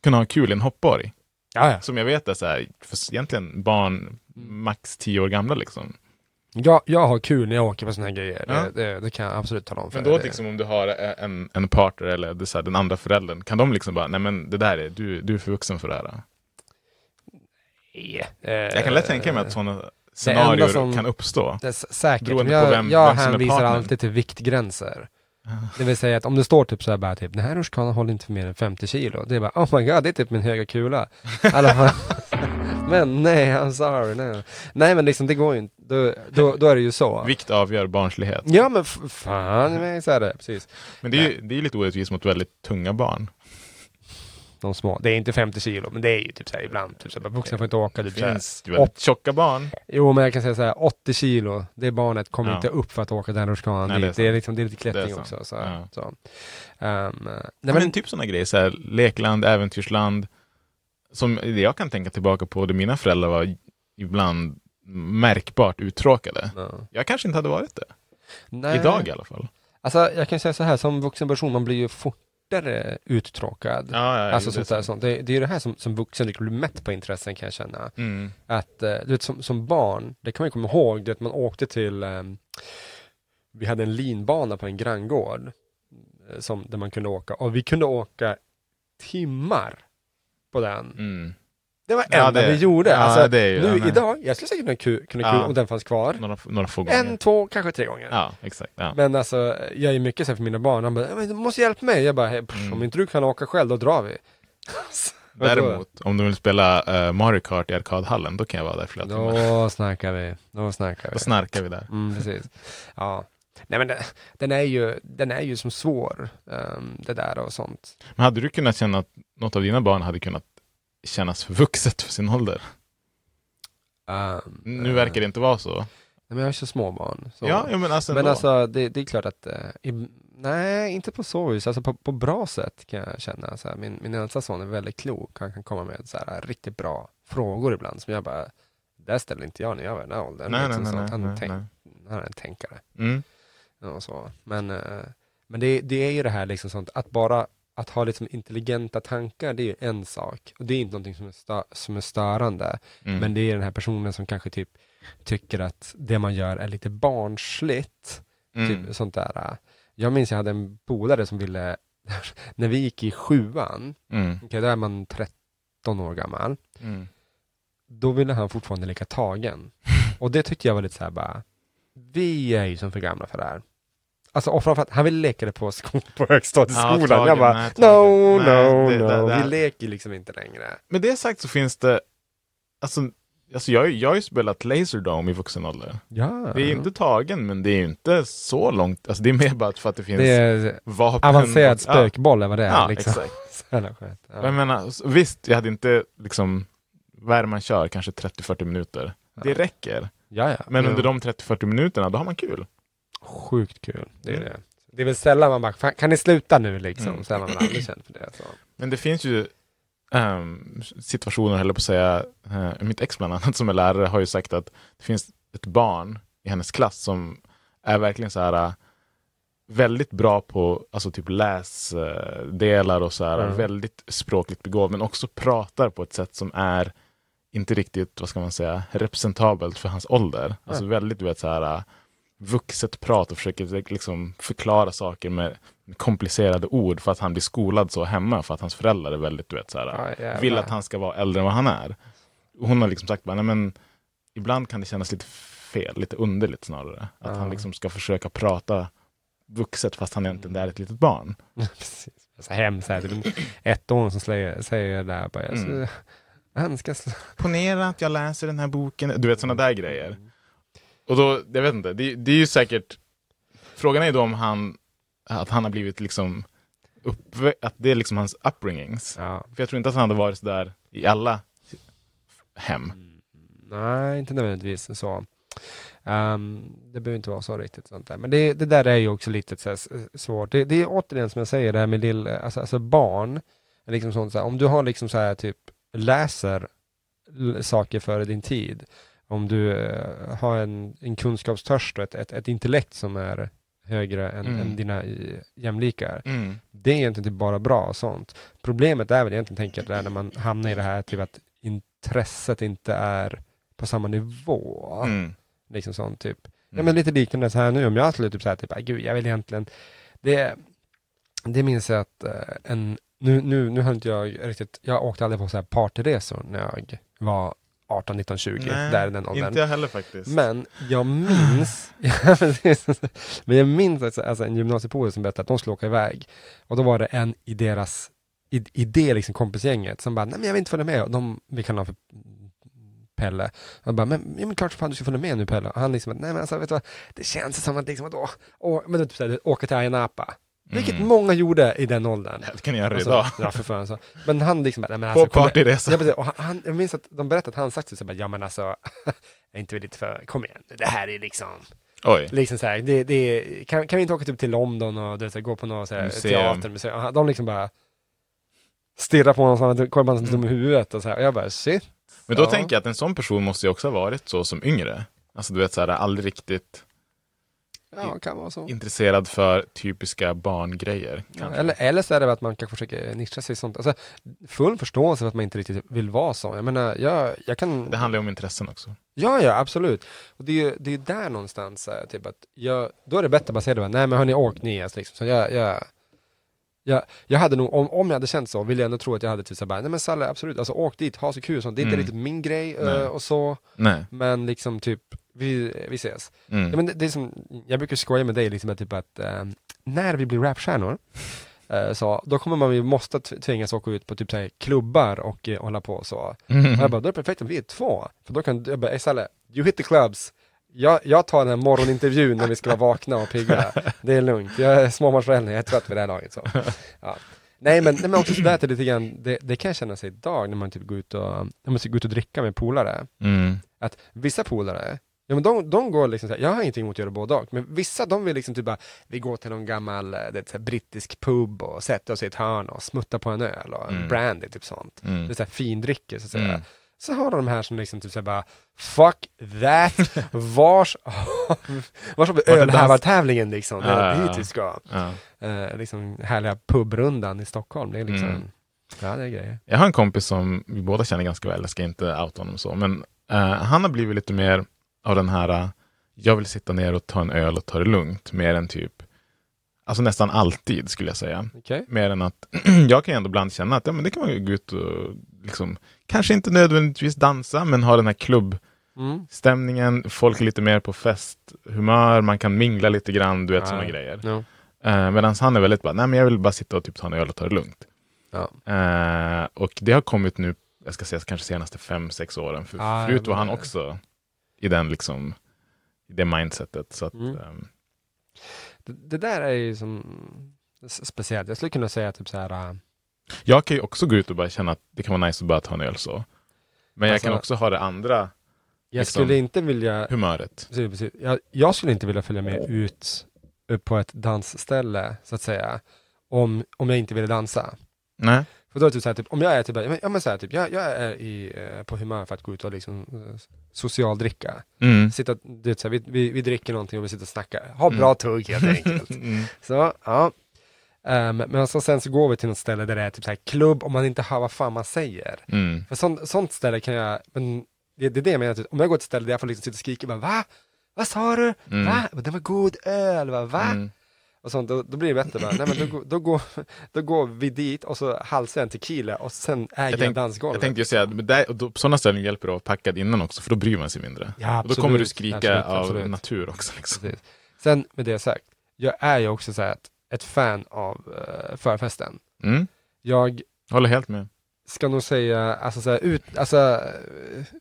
kunna ha kul i en hoppborg. Ja, ja. Som jag vet är så här, för egentligen barn max 10 år gamla liksom. Jag, jag har kul när jag åker på såna här grejer, Ja. det, det, det kan jag absolut tala om för Men då dig. liksom om du har en, en partner eller det, så här, den andra föräldern, kan de liksom bara, nej men det där är, du, du är för vuxen för det här. Yeah. Eh, Jag kan lätt tänka mig att sådana scenarier som- kan uppstå. Det säkert, Beroende men på jag, vem- jag vem som hänvisar alltid till viktgränser. Det vill säga att om det står typ så här bara typ, den här rutschkanan håller inte för mer än 50 kilo. Det är bara, oh my god, det är typ min höga kula. Alla men nej, I'm sorry, nej. Nej men liksom det går ju inte, då, då, då är det ju så. Vikt avgör barnslighet. Ja men fan, men så är det, precis. Men det är ju det är lite orättvist mot väldigt tunga barn. De små, det är inte 50 kilo, men det är ju typ så här ibland, typ så här, vuxna får inte åka Det typ så här. finns väldigt tjocka barn. Jo men jag kan säga så här, 80 kilo, det barnet kommer Ja. inte upp för att åka den rutschkanan det är dit. Det är, liksom, det är lite klättring Det är också. Så, Ja. så. Ehm, nej, Nej, men, typ sådana grejer, så här, lekland, äventyrsland. Som jag kan tänka tillbaka på, där mina föräldrar var ibland märkbart uttråkade. ja. Jag kanske inte hade varit det. Nej. Idag i alla fall. Alltså jag kan säga så här, som vuxen person, man blir ju fortare uttråkad. Ja, ja, alltså sånt där, sånt. Det, det är det här som, som vuxen liksom blir mätt på intressen kan jag känna. Mm. Att, eh, du vet som, som barn, det kan man ju komma ihåg, du vet man åkte till, ehm, vi hade en linbana på en granngård, eh, som, där man kunde åka, och vi kunde åka timmar på den. Mm. Det var Ja, enda det- vi gjorde. ja, alltså, det är ju- nu ja, idag, jag skulle säkert kunna ku- kunna kul Ja. om den fanns kvar. Några, några få gånger. En, två, kanske tre gånger. Ja, exakt. Men alltså, jag är mycket så här för mina barn. De bara, "Ja, men du måste hjälpa mig. Jag bara, "Hey, pff, Mm. om inte du kan åka själv, då drar vi. Däremot, om du vill spela eh, Mario Kart i arkadhallen, då kan jag vara där flera timmar. Då snackar vi. Då snackar vi. Då snarkar vi där. Mm, precis. Ja. Nej men det, den är ju, den är ju som svår, ehm, det där och sånt. Men hade du kunnat känna att något av dina barn hade kunnat kännas för vuxet för sin ålder? Um, Nu verkar det inte vara så. Men jag har så små barn. Så. Ja, men alltså, men alltså, det, det är klart att, eh, i, nej, inte på så vis. Alltså på, på bra sätt kan jag känna. Så här, min, min äldsta son är väldigt klok. Han kan komma med så här, riktigt bra frågor ibland som jag bara, det ställer inte jag när jag var i den här åldern. nej, Liksom nej, nej, han, nej, tänk, han är en tänkare. Mm. och så. Men, eh, men det, det är ju det här liksom sånt, att bara att ha liksom intelligenta tankar, det är ju en sak. Och det är inte någonting som är, stö, som är störande. Mm. Men det är den här personen som kanske typ tycker att det man gör är lite barnsligt. mm. Typ sånt där. Jag minns jag hade en polare som ville, när vi gick i sjuan, Mm. okej då är man 13 år gammal, Mm. då ville han fortfarande leka tagen. Och det tyckte jag var lite så här bara, vi är ju som för gamla för det här. Alltså och framförallt, han ville leka det på, sko- på högstadieskolan. Ja, jag bara, nej, no, tagen. no, Nej, det- no, det- det- vi leker liksom inte längre. Med det sagt så finns det, alltså, alltså jag, jag har ju spelat Laserdome i vuxen ålder. Ja. Det är ju inte tagen, men det är ju inte så långt, alltså det är mer bara för att det finns det är vapen. avancerad spökboll är vad det är. Ja, liksom. exakt. Skönt. Jag Ja. menar, visst, jag hade inte liksom, vad är det man kör, kanske 30-40 minuter. Det Ja. räcker. Ja, ja. Men Ja. under de 30-40 minuterna, då har man kul. Sjukt kul. Det är Mm. det. Det är väl sällan man bara, "Fan, kan ni sluta nu liksom? Mm. Sällan man aldrig känt för det. Så. Men det finns ju ehm, situationer, jag på att säga, eh, mitt ex bland annat som är lärare har ju sagt att det finns ett barn i hennes klass som är verkligen så här eh, väldigt bra på alltså typ läsdelar och så här, Mm. väldigt språkligt begåvad men också pratar på ett sätt som är inte riktigt, vad ska man säga, representabelt för hans ålder. Alltså väldigt, du vet, så här eh, vuxet prat och försöker liksom förklara saker med komplicerade ord för att han blir skolad så hemma för att hans föräldrar är väldigt, du vet, så här, jävlar. vill att han ska vara äldre än vad han är. Hon har liksom sagt bara, nej men ibland kan det kännas lite fel, lite underligt snarare. Att Ja. han liksom ska försöka prata vuxet fast han egentligen är ett litet barn. Precis. Så hemskt. en ettåring som säger, säger det där. Bara, Mm. Han ska slå. Ponera att jag läser den här boken, du vet sådana där grejer. Och då, jag vet inte, det, det är ju säkert, frågan är ju då om han att han har blivit liksom uppvä- att det är liksom hans upbringings. Ja. För jag tror inte att han hade varit sådär i alla hem. Nej, inte nödvändigtvis så. Ehm, det behöver inte vara så riktigt sånt där. Men det, det där är ju också lite så svårt. Det, det är återigen som jag säger, det här med lill, alltså, alltså barn. Liksom sånt, så här, om du har liksom så här typ läser saker före din tid. Om du eh, har en, en kunskapstörst och ett, ett, ett intellekt som är högre än, Mm. än dina eh, jämlikar. Mm. Det är egentligen inte bara bra och sånt. Problemet är väl egentligen, tänker jag, det är när man hamnar i det här typ att intresset inte är på samma nivå. Mm. Liksom sånt typ. Ja Mm. men lite liknande så här nu, om jag skulle typ säga typ, "Ah, gud jag vill egentligen, det, det minns jag att eh, en, nu, nu, nu har inte jag riktigt, jag åkte aldrig på så här partyresor när jag var 18, 19, 20, Nej, där den åldern. Inte jag heller faktiskt. Men jag minns, men jag minns alltså, alltså en gymnasiepolare som berättade att de skulle åka iväg. Och då var det en i deras, i, i det liksom kompisgänget som bara, nej men jag vill inte följa med. Och de, vi kallar honom för Pelle. Och bara, men, ja, men klart fan du ska följa med nu Pelle. Och han liksom, nej men alltså vet du vad, det känns som att liksom, vadå? Och, men typ såhär, åka till Ayia Napa. Vilket Mm. många gjorde i den åldern. Det kan jag göra Alltså, idag. Ja, för fan, så. Men han liksom, bara, nej, men På alltså, kommer- partyresa. Ja. Och han- jag minns att de berättade att han sagt så, så bara, ja men alltså, är inte lite för, kom igen, det här är liksom, Oj. liksom så här, det, det, kan, kan vi inte åka typ till London och du vet, gå på någon så här, teater, museum. De liksom bara stirrar på honom, så kollar på honom som dum i huvudet och så här. Och jag bara, shit. Men då Ja. tänker jag att en sån person måste ju också ha varit så som yngre. Alltså du vet så här, aldrig riktigt Ja, kan vara så. intresserad för typiska barngrejer. Ja, eller, eller så är det att man kanske försöker nischa sig i sånt. Alltså, full förståelse för att man inte riktigt vill vara så. Jag menar, jag, jag kan... Det handlar ju om intressen också. Ja, ja, absolut. Och det är ju det är där någonstans, eh, typ att jag, då är det bättre att det, bara, nej men hörni, åk ni alltså, liksom. Så jag, jag, jag, jag hade nog, om, om jag hade känt så, vill jag ändå tro att jag hade typ så här, bara, nej men Salle, absolut, alltså åk dit, ha så kul, sånt. det är inte Mm. riktigt min grej eh, och så, Nej. men liksom typ, vi, vi ses. Mm. Ja, men det, det är som, jag brukar skoja med dig liksom att, typ att eh, när vi blir rapstjärnor, eh, så, då kommer man ju måste tvingas åka ut på typ så här, klubbar och eh, hålla på så. Och Mm. jag bara, då är det perfekt om vi är två. För då kan jag bara, "Ey, Salle, you hit the clubs. Jag, jag tar den här morgonintervjun när vi ska vara vakna och pigga. Det är lugnt. Jag är småbarnsförälder, jag är trött vid det här laget. Så. Ja. Nej men, nej, men också sådär till lite grann, det, det kan jag känna sig idag när man typ går ut och, när man ska gå ut och dricka med polare. Mm. Att vissa polare, ja men de, de går liksom såhär, jag har ingenting emot att göra både och, men vissa de vill liksom typ bara, vi går till någon gammal eh, det är så här, brittisk pub och sätter oss i ett hörn och smuttar på en öl och en Mm. brandy, typ sånt. Det är Mm. såhär findricke så att säga. Mm. Så har de här som liksom typ såhär bara Fuck that! Vars, vars har vi ölhävartävlingen liksom? Det är dit vi ska. Eh, liksom härliga pubrundan i Stockholm. Det är liksom, Mm. ja det är grejer. Jag har en kompis som vi båda känner ganska väl, jag ska inte outa honom så, men eh, han har blivit lite mer av den här, eh, jag vill sitta ner och ta en öl och ta det lugnt, mer än typ, alltså nästan alltid skulle jag säga. Okej? Mer än att, jag kan ju ändå ibland känna att ja, men det kan man ju gå ut och liksom, kanske inte nödvändigtvis dansa, men ha den här klubbstämningen, Mm. folk är lite mer på festhumör, man kan mingla lite grann, du vet sådana grejer. Ja. Uh, Medan han är väldigt bara, nej men jag vill bara sitta och typ ta en öl och ta det lugnt. Ja. Eh, och det har kommit nu, jag ska säga kanske senaste fem, sex åren. För Ah, förut var han också i den liksom, i det mindsetet. Så att, Mm. ehm, Det, det där är ju som speciellt. Jag skulle kunna säga typ så här. äh, jag kan ju också gå ut och bara känna att det kan vara nice att bara ta en öl så. Men jag Alltså- kan också ha det andra jag Liksom- skulle inte vilja humöret. Precis, precis. Jag, jag skulle inte vilja följa med ut på ett dansställe, så att säga, om, om jag inte ville dansa. Nej. För då är det typ så här, typ, om jag är typ, ja, men- ja, men så här, typ, jag, jag är i, eh, på humör för att gå ut och liksom eh, socialdricka. Mm. Sitta, du vet, så här, vi, vi, vi dricker någonting och vi sitter och snackar. Ha Mm. bra tugg helt enkelt. Mm. Så, ja. Ehm, men så, sen så går vi till något ställe där det är typ så här klubb och man inte hör vad fan man säger. Mm. För sånt, sånt ställe kan jag, men det, det är det jag menar, typ, om jag går till ett ställe där jag får liksom sitta och skrika bara va? Vad sa du? Mm. Va? Det var god öl, va? va? Och sånt, då, då blir det bättre bara, nej men då, går- då, går, då går vi dit och så halsar jag en tequila och sen äger jag, tänk- dansgolvet. Jag tänkte ju säga, där, då, på sådana ställen hjälper det att vara packad innan också, för då bryr man sig mindre. ja, och då kommer du absolut, skrika absolut, av absolut. natur också. Liksom. Precis. Sen med det sagt, jag är ju också så här ett, ett fan av uh, förfesten. Mm. Jag, Håller helt med. Ska nog säga, alltså, så här, ut, alltså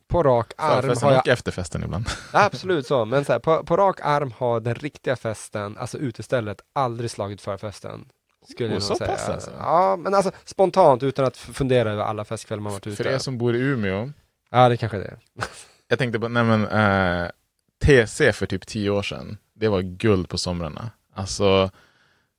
på rak arm har jag och efterfesten ibland. Absolut så, men så här, på, på rak arm har den riktiga festen, alltså utestället, aldrig slagit förfesten. Skulle Oh, så säga. pass alltså? Ja, men alltså spontant utan att fundera över alla festkvällar man varit ute. För er som bor i Umeå, Ja, det kanske det är. jag tänkte på, nej men, eh, TC för typ tio år sedan, det var guld på somrarna. Alltså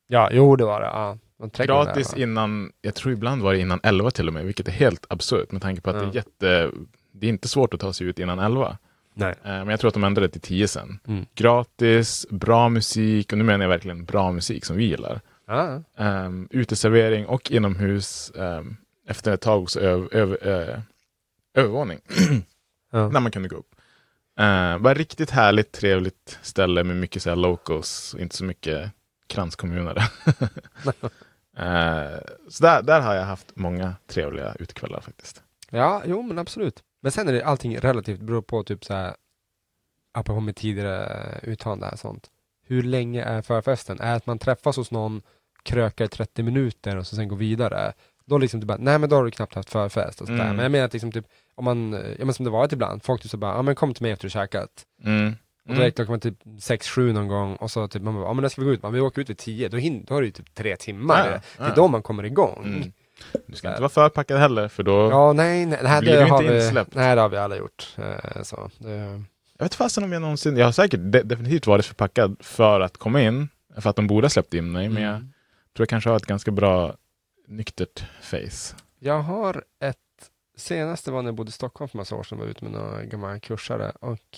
Ja, jo det var det. Ja. Gratis där, innan, jag tror ibland var det innan 11 till och med, vilket är helt absurt med tanke på att Ja. det är jätte, det är inte svårt att ta sig ut innan 11. Nej. Eh, Men jag tror att de ändrade det till 10 sen. Mm. Gratis, bra musik, och nu menar jag verkligen bra musik som vi gillar. Ja, Um, uteservering och inomhus. Um, efter ett tag också öv, öv, eh, övervåning. ja. När man kunde gå upp. Uh, bara riktigt härligt, trevligt ställe med mycket så här locals inte så mycket kranskommunare. uh, så där, där har jag haft många trevliga utekvällar faktiskt. ja, jo men absolut. Men sen är det allting relativt, beror på typ så här, apropå mitt tidigare uttalande och sånt. Hur länge är förfesten? Är att man träffas hos någon, krökar i 30 minuter och så sen går vidare? Då liksom du bara, nej men då har du knappt haft förfest och sådär. Mm. Men jag menar att liksom typ, om man, ja men som det varit ibland, folk typ så bara, ja men kom till mig efter du käkat. Mm. Och då räknar man typ 6-7 någon gång och så typ man bara, ja men när ska vi gå ut? Man, vi åker ut vid 10, då, hin- då har du ju typ tre timmar. Ja, det ja. är då man kommer igång. Mm. Du ska inte vara förpackad heller för då, Ja, nej, nej, nej Blir du inte vi, insläppt? nej, det har vi alla gjort. Eh, så, det, Jag vet fasen om jag någonsin, jag har säkert de, definitivt varit förpackad för att komma in, för att de borde ha släppt in mig, men jag Mm. tror jag kanske har ett ganska bra nyktert face. Jag har ett, senaste var när jag bodde i Stockholm för massa år sedan, var ute med några gamla kursare och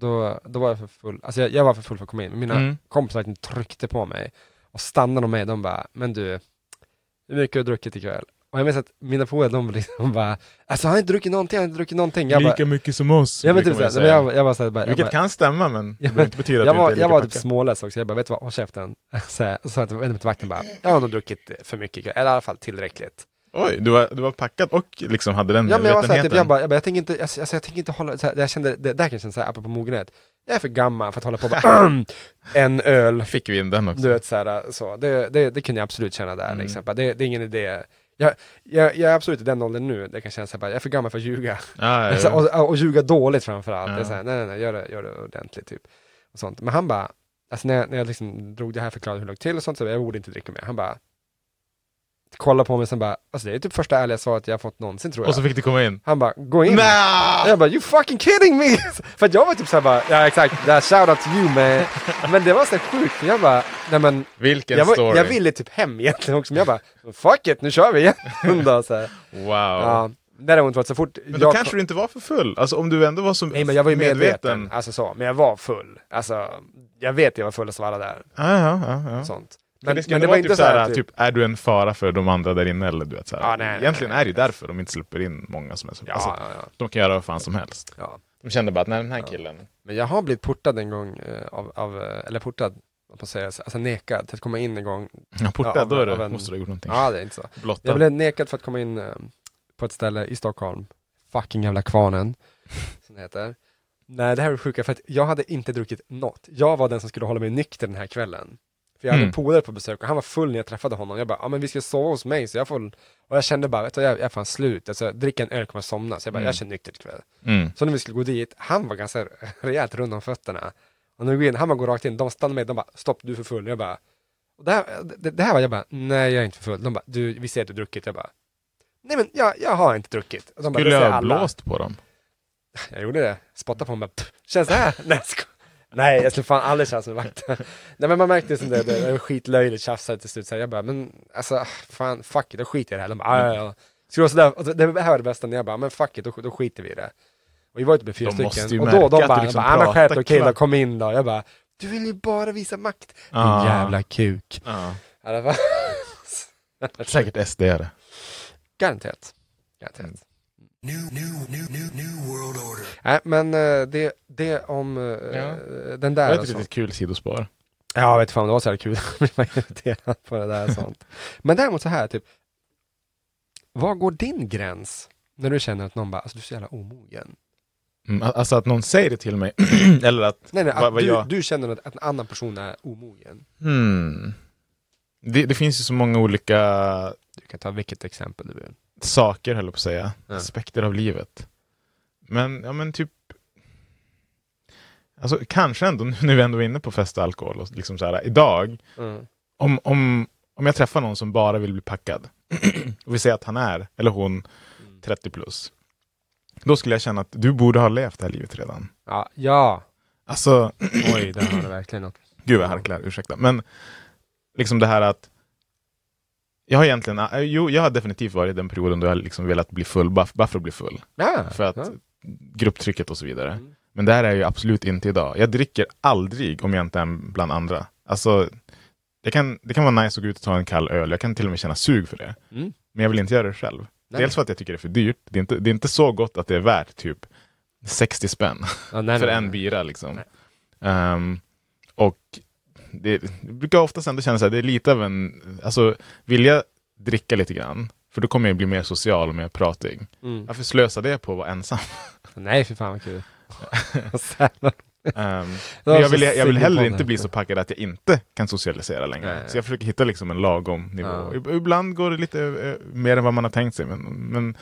då, då var jag för full, alltså jag, jag var för full för att komma in, mina Mm. kompisar verkligen tryckte på mig och stannade med de bara, men du, hur mycket har du druckit ikväll? Och jag minns att mina polare, de liksom bara, alltså han har inte druckit någonting, han har inte druckit någonting. Jag bara, Lika mycket som oss. ja men typ såhär, jag, jag var såhär, bara, jag, Vilket bara, kan stämma, men det behöver inte betyda att jag var, inte är jag var typ småless också, jag bara, vet du vad, håll käften. Så jag sa till till vakten bara, jag har nog druckit för mycket eller i alla fall tillräckligt. Oj, du var, du var packad och liksom hade den Ja men jag var såhär, typ, medvetenheten. jag bara, jag, bara, jag tänker inte, alltså, jag tänker inte hålla, så här, jag kände, det där kan jag känna såhär, apropå mogenhet, jag är för gammal för att hålla på och bara, en öl, Fick vi in den också. du vet såhär, så, det, det, det kunde jag absolut känna där Mm. liksom. Det, det är ingen idé. Jag, jag, jag är absolut i den åldern nu, det kan kännas såhär, jag är för gammal för att ljuga. Ja, ja, ja. och, och ljuga dåligt framförallt. Det är här, nej, nej, nej, gör det, gör det ordentligt typ. Och sånt. Men han bara, alltså när jag, när jag liksom drog det här förklarade hur det låg till och sånt, så jag borde inte dricka mer. Han bara, kolla på mig sen bara, alltså det är typ första ärliga svaret jag har fått någonsin tror jag. Och så fick du komma in. Han bara, gå in. Nej! Jag bara, you fucking kidding me! för att jag var typ såhär bara, ja exakt, that shout out to you man. Men det var så sjukt, för jag bara, nej men, Vilken jag, var, story. jag ville typ hem egentligen också, men jag bara, fuck it, nu kör vi igen. Då, så här. Wow. Ja, däremot var så fort Men då jag kanske du inte var för full. Alltså om du ändå var så Nej men jag var ju medveten, alltså så, men jag var full. Alltså, jag vet jag var fullast av alla där. Ja, ja, ja. ja. Sånt. Men, det, men det var inte så här, typ, typ, är du en fara för de andra där inne? Eller du vet, såhär. Ja, nej, nej, Egentligen nej. är det ju därför de inte släpper in många som är så. ja, alltså, ja, De kan göra vad fan som helst. De kände bara att nej, den här killen. Men jag har blivit portad en gång, eh, av, av eh, eller portad, vad man säger, alltså nekad till att komma in en gång. Ja, portad, av- då är det, en- måste du ha gjort någonting. Ja, det är inte så. Blottad. Jag blev nekad för att komma in eh, på ett ställe i Stockholm, fucking jävla kvarnen, som det heter. Nej, det här är sjuka, för att jag hade inte druckit något. Jag var den som skulle hålla mig nykter den här kvällen. För jag hade Mm. en polare på besök och han var full när jag träffade honom. Jag bara, ja men vi ska sova hos mig, så jag får... Och jag kände bara, vet du, jag, jag är fan slut. Alltså, dricka en öl kommer jag somna. Så jag bara, Mm. jag känner nyktert ikväll. Mm. Så när vi skulle gå dit, han var ganska rejält rund om fötterna. Och när vi går in, han bara går rakt in, de stannar med, de bara, stopp du är för full. Jag bara, och det, här, det, det här var jag bara, nej jag är inte för full. De bara, du, vi ser att du har druckit. Jag bara, nej men jag, jag har inte druckit. Och de bara, Skulle jag ha blåst på dem? Jag gjorde det, spottade på honom bara, "Pff, känns det här? nej, jag nej jag skulle fan aldrig tjafsa med vakten. nej men man märkte som det, det var skitlöjligt tjafsade till slut. Så jag bara, men alltså fan fuck it, då skiter jag i det här. De bara, "Ah, ja, ja. Det, var sådär, och det här var det bästa när jag bara, men fuck it, då, då skiter vi i det. Och vi var ute med fyra ju stycken. Och då de bara, liksom bara, ah, men skärp dig, okej då, klart." kom in då. Jag bara, du vill ju bara visa makt. Din Ah. jävla kuk. Ja. Ja, det var... Säkert SD är det. Garanterat. Garanterat. Mm. New, new, new, new, new world order. Nej, men eh, det, det om eh, Ja. den Det där var och ett litet kul sidospår. Ja, jag vet fan, det var så här kul. Jag blev irriterad på det där och sånt. Men däremot så här, typ. Var går din gräns? När du känner att någon bara, alltså du är så jävla omogen. Mm, alltså att någon säger det till mig, eller att... Nej, nej, vad- att vad du, jag- du känner att, att en annan person är omogen. Hmm. Det, det finns ju så många olika... Du kan ta vilket exempel du vill. Saker, höll jag på att säga. Ja. Aspekter av livet. Men, ja men typ... Alltså kanske ändå, nu när vi ändå är inne på fest och alkohol, och liksom så här, idag, Mm. om, om, om jag träffar någon som bara vill bli packad, och vi säger att han är, eller hon, 30 plus. Då skulle jag känna att du borde ha levt det här livet redan. Ja, ja. Alltså, Oj, där har du verkligen något. Gud vad jag harklar, ursäkta. Men liksom det här att jag har egentligen, äh, jo jag har definitivt varit i den perioden då jag liksom velat bli full, bara, bara för att bli full. Ja, För att ja. grupptrycket och så vidare. Mm. Men det här är ju absolut inte idag. Jag dricker aldrig om jag inte är bland andra. Alltså, jag kan, det kan vara nice att gå ut och ta en kall öl, jag kan till och med känna sug för det. Mm. Men jag vill inte göra det själv. Nej. Dels för att jag tycker det är för dyrt, det är inte, det är inte så gott att det är värt typ 60 spänn Ja, nej, för nej, en bira liksom. Ehm, och det, det brukar oftast ändå så här, det är lite av en, alltså vill jag dricka lite grann, för då kommer jag bli mer social och mer pratig. Mm. Varför slösa det på att vara ensam? Nej, för fan vad kul. Sällan. Ehm, jag, vill, jag vill heller inte bli så packad att jag inte kan socialisera längre. Nej. Så jag försöker hitta liksom en lagom nivå. Ja. Ib- Ibland går det lite eh, mer än vad man har tänkt sig, men, men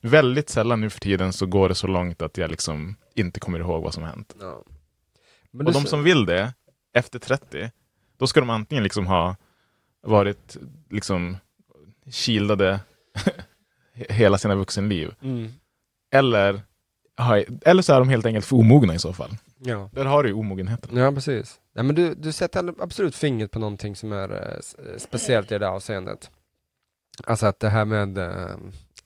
väldigt sällan nu för tiden så går det så långt att jag liksom inte kommer ihåg vad som har hänt. Ja. Och de som vill det, efter 30, då ska de antingen liksom ha varit liksom shieldade hela sina vuxenliv. Mm. Eller, eller så är de helt enkelt för omogna i så fall. Ja. Där har du ju omogenheten. Ja, precis. Ja, men du, du sätter absolut fingret på någonting som är eh, eh, speciellt i det där avseendet. Alltså att det här med, eh,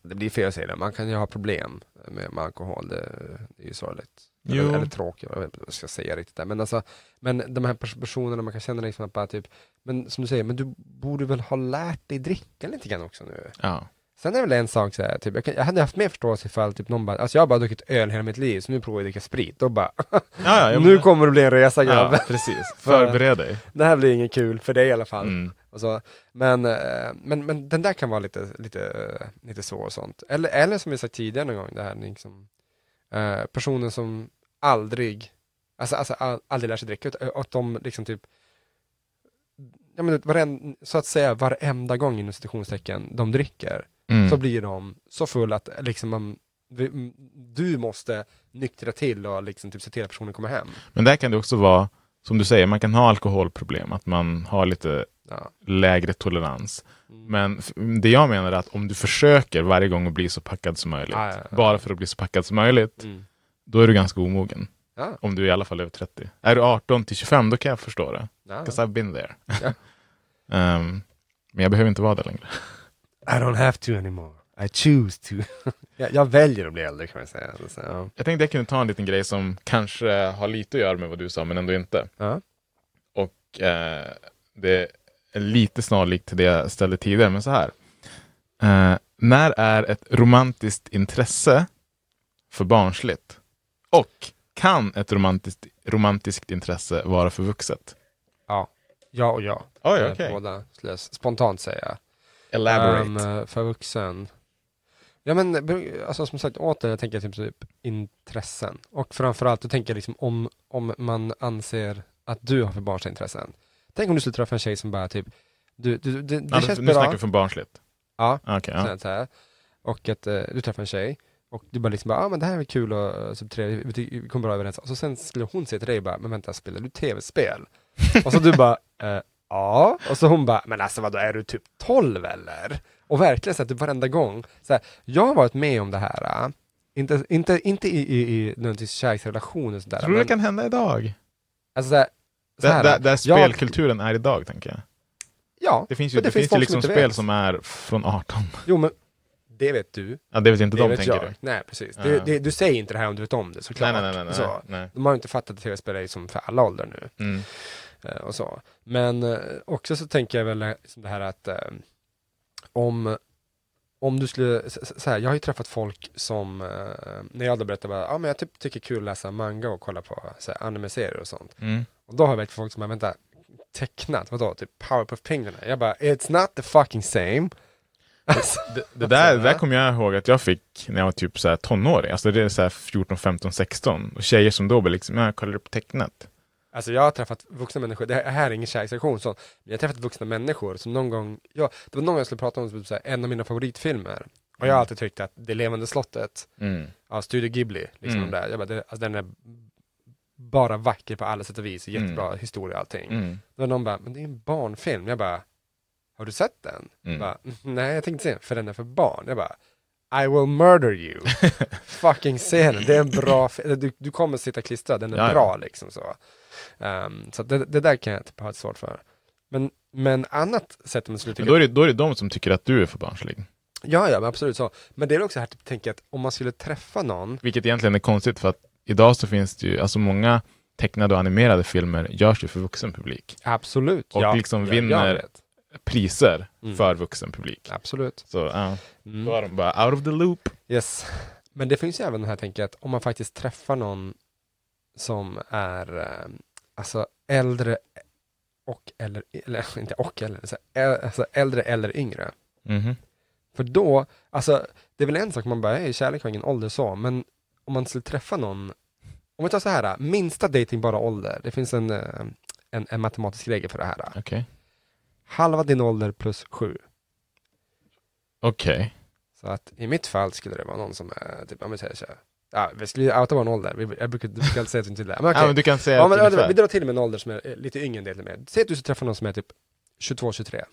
det blir fel att säga det, man kan ju ha problem med, med alkohol, det, det är ju sorgligt. Jo. Eller, eller tråkigt, jag vet inte vad jag ska säga riktigt där. Men, alltså, men de här pers- personerna, man kan känna liksom att bara typ, men som du säger, men du borde väl ha lärt dig dricka lite grann också nu? Ja. Sen är det väl en sak så här, typ, jag, kan, jag hade haft mer förståelse ifall typ någon bara, alltså jag har bara druckit öl hela mitt liv, så nu provar jag att dricka sprit. Då bara, Ja, ja, nu kommer det bli en resa grabben. Ja, precis. Förbered dig. Det här blir inget kul för dig i alla fall. Mm. Och så, men, eh, men, men den där kan vara lite, lite, eh, lite så och sånt. Eller, eller som vi sagt tidigare någon gång, det här liksom, eh, personen som aldrig, alltså, alltså all- aldrig lär sig dricka, utan att de liksom typ, ja men varen, så att säga varenda gång inom citationstecken de dricker, Mm. så blir de så full att liksom man, du måste nyktra till och liksom typ se till att personen kommer hem. Men där kan det också vara, som du säger, man kan ha alkoholproblem, att man har lite Ja. lägre tolerans. Mm. Men det jag menar är att om du försöker varje gång att bli så packad som möjligt, Ja, ja, ja. bara för att bli så packad som möjligt, Mm. då är du ganska omogen. Ja. Om du är i alla fall över 30. Är du 18 till 25, då kan jag förstå det. Ja. 'Cause I've been there. Ja. Ehm, men jag behöver inte vara där längre. I don't have to anymore. I choose to. jag, jag väljer att bli äldre kan man säga. Så, ja. Jag tänkte jag kunde ta en liten grej som kanske har lite att göra med vad du sa, men ändå inte. Ja. Och eh, det är lite snarlikt till det jag ställde tidigare, men så här. Eh, när är ett romantiskt intresse för barnsligt? Och kan ett romantiskt, romantiskt intresse vara för vuxet? ja och ja. Oj, Eh, okej. Båda skulle jag spontant säga. Elaborate. Um, eh, för vuxen. Ja men alltså som sagt åter, jag tänker typ, typ intressen. Och framförallt, då tänker jag liksom om, om man anser att du har för barnsliga intressen. Tänk om du skulle träffa en tjej som bara typ, du, du, det, det ja, känns nu bra. snackar vi från barnsligt. Ja, Okej, ja. så här, här. Och att eh, du träffar en tjej och du bara liksom, ja ah, men det här är kul och uh, så trevligt, vi, kommer bra överens. Och så sen skulle hon säga till dig bara, men vänta, spelar du tv-spel? och så du bara, eh, ja. Och så hon bara, men alltså vadå, är du typ 12 eller? Och verkligen så att du varenda gång, så här, jag har varit med om det här, äh, inte, inte, inte i, i, i nödvändigtvis kärleksrelationer och sådär. Tror du det kan hända idag? alltså, så här, Där, där, där jag- spelkulturen är idag, tänker jag. Ja, Det finns ju, men det finns ju liksom inte spel vet. som är från 18. Jo men, det vet du. Ja, det vet inte det de, vet tänker jag. du. Nej, precis. Ja. Du, det, du säger inte det här om du vet om det, såklart. Nej, nej, nej. nej, Så. nej. De har ju inte fattat att tv-spel är som för alla åldrar nu. Mm. eh, och så. Men eh, också så tänker jag väl liksom det här att om, om du skulle, så här, jag har ju träffat folk som, när jag hade berättat bara, ja men jag typ tycker det kul att läsa manga och kolla på anime-serier och sånt. Mm. Och då har jag vet folk som har, vänta, tecknat, vadå, typ Powerpuff Penguins? Jag bara, it's not the fucking same. Alltså, Det, det där, det där kommer jag ihåg att jag fick när jag var typ så här tonåring. Alltså det är så här 14, 15, 16. Och tjejer som då var liksom, ja, jag kollade på tecknat. Alltså jag har träffat vuxna människor, det här är ingen kärleksreaktion så, men jag har träffat vuxna människor som någon gång, ja, det var någon gång jag skulle prata om typ så här, en av mina favoritfilmer. Och jag har alltid tyckt att Det levande slottet, Mm. ja, Studio Ghibli, liksom Mm. där, jag bara, det, alltså, den är bara vacker på alla sätt och vis, jättebra Mm. historia och allting. Mm. Då någon bara, men det är en barnfilm. Jag bara, har du sett den? Mm. Bara, Nej, jag tänkte se den, för den är för barn. Jag bara, I will murder you. Fucking se den, det är en bra film. Du, du kommer sitta klistrad, den är Ja, ja. bra liksom så. Um, så det, det där kan jag typ ha ett svårt för. Men, men annat sätt man skulle Men tycka... då, är det, då är det de som tycker att du är för barnslig. Ja, ja, men absolut så. Men det är också här att tänka att om man skulle träffa någon, Vilket egentligen är konstigt för att idag så finns det ju, alltså många tecknade och animerade filmer görs ju för vuxen publik. absolut. Och ja, liksom ja, vinner- vet. Priser Mm. för vuxen publik. Absolut. Så ja, Mm. då är de bara out of the loop. Yes. Men det finns ju även det här att om man faktiskt träffar någon som är eh, alltså äldre och eller, eller inte och eller, så, alltså äldre eller yngre. Mhm. För då, alltså det är väl en sak man bara, hej kärlek har ingen ålder så, men om man skulle träffa någon, om vi tar så här, minsta dating bara ålder, det finns en, eh, en, en matematisk regel för det här. Okej. Halva din ålder plus sju. Okej. Så att i mitt fall skulle det vara någon som är typ, om vi säger så här, ja, vi skulle ju outa vår ålder, vi, jag brukar, brukar säga till det. Men okej, Ja, men du kan säga ja, men, ungefär. vi drar till med en ålder som är eh, lite yngre än det med. Säg att du ska träffa någon som är typ 22-23.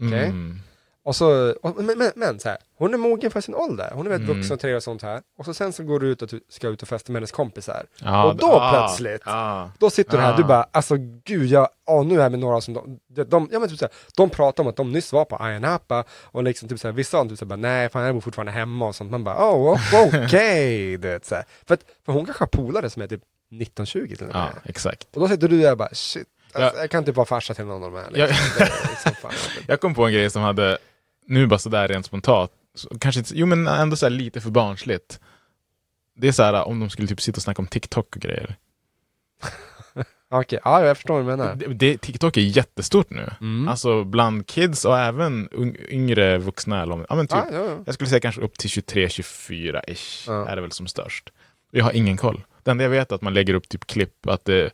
okej? Mm. Och så, och, men, men, men så här, hon är mogen för sin ålder, hon är väldigt Mm. vuxen och trevlig och sånt här. Och så sen så går du ut och du ska ut och festa med hennes kompisar. Ja, Och då ah, plötsligt- ah. Då sitter du här, Ah. du bara, alltså gud, jag, ja, nu är jag med några som de, de, de, ja, men typ så här, de pratar om att de nyss var på Ayia Napa och liksom typ så här, vissa typ så här, bara, nej, fan jag bor fortfarande hemma och sånt. Man bara, oh, okej, du vet så här. För, att, för hon kanske har polare som är typ 19-20 till och med. Ja, exakt. Och då sitter du där och bara, shit, alltså, Ja. jag kan typ vara farsa till någon av de här. Liksom. Det är liksom, fan, Jag kom på en grej som hade, nu bara sådär rent spontant, så, kanske inte, jo men ändå så här lite för barnsligt. Det är så här om de skulle typ sitta och snacka om TikTok och grejer. Okej, ja jag förstår vad du menar. Det, det, TikTok är jättestort nu. Mm. Alltså bland kids och även yngre vuxna. Eller, ja, men typ, ja, ja, ja. Jag skulle säga kanske upp till 23-24-ish Ja. är det väl som störst. Jag har ingen koll. Det enda jag vet är att man lägger upp typ klipp, att det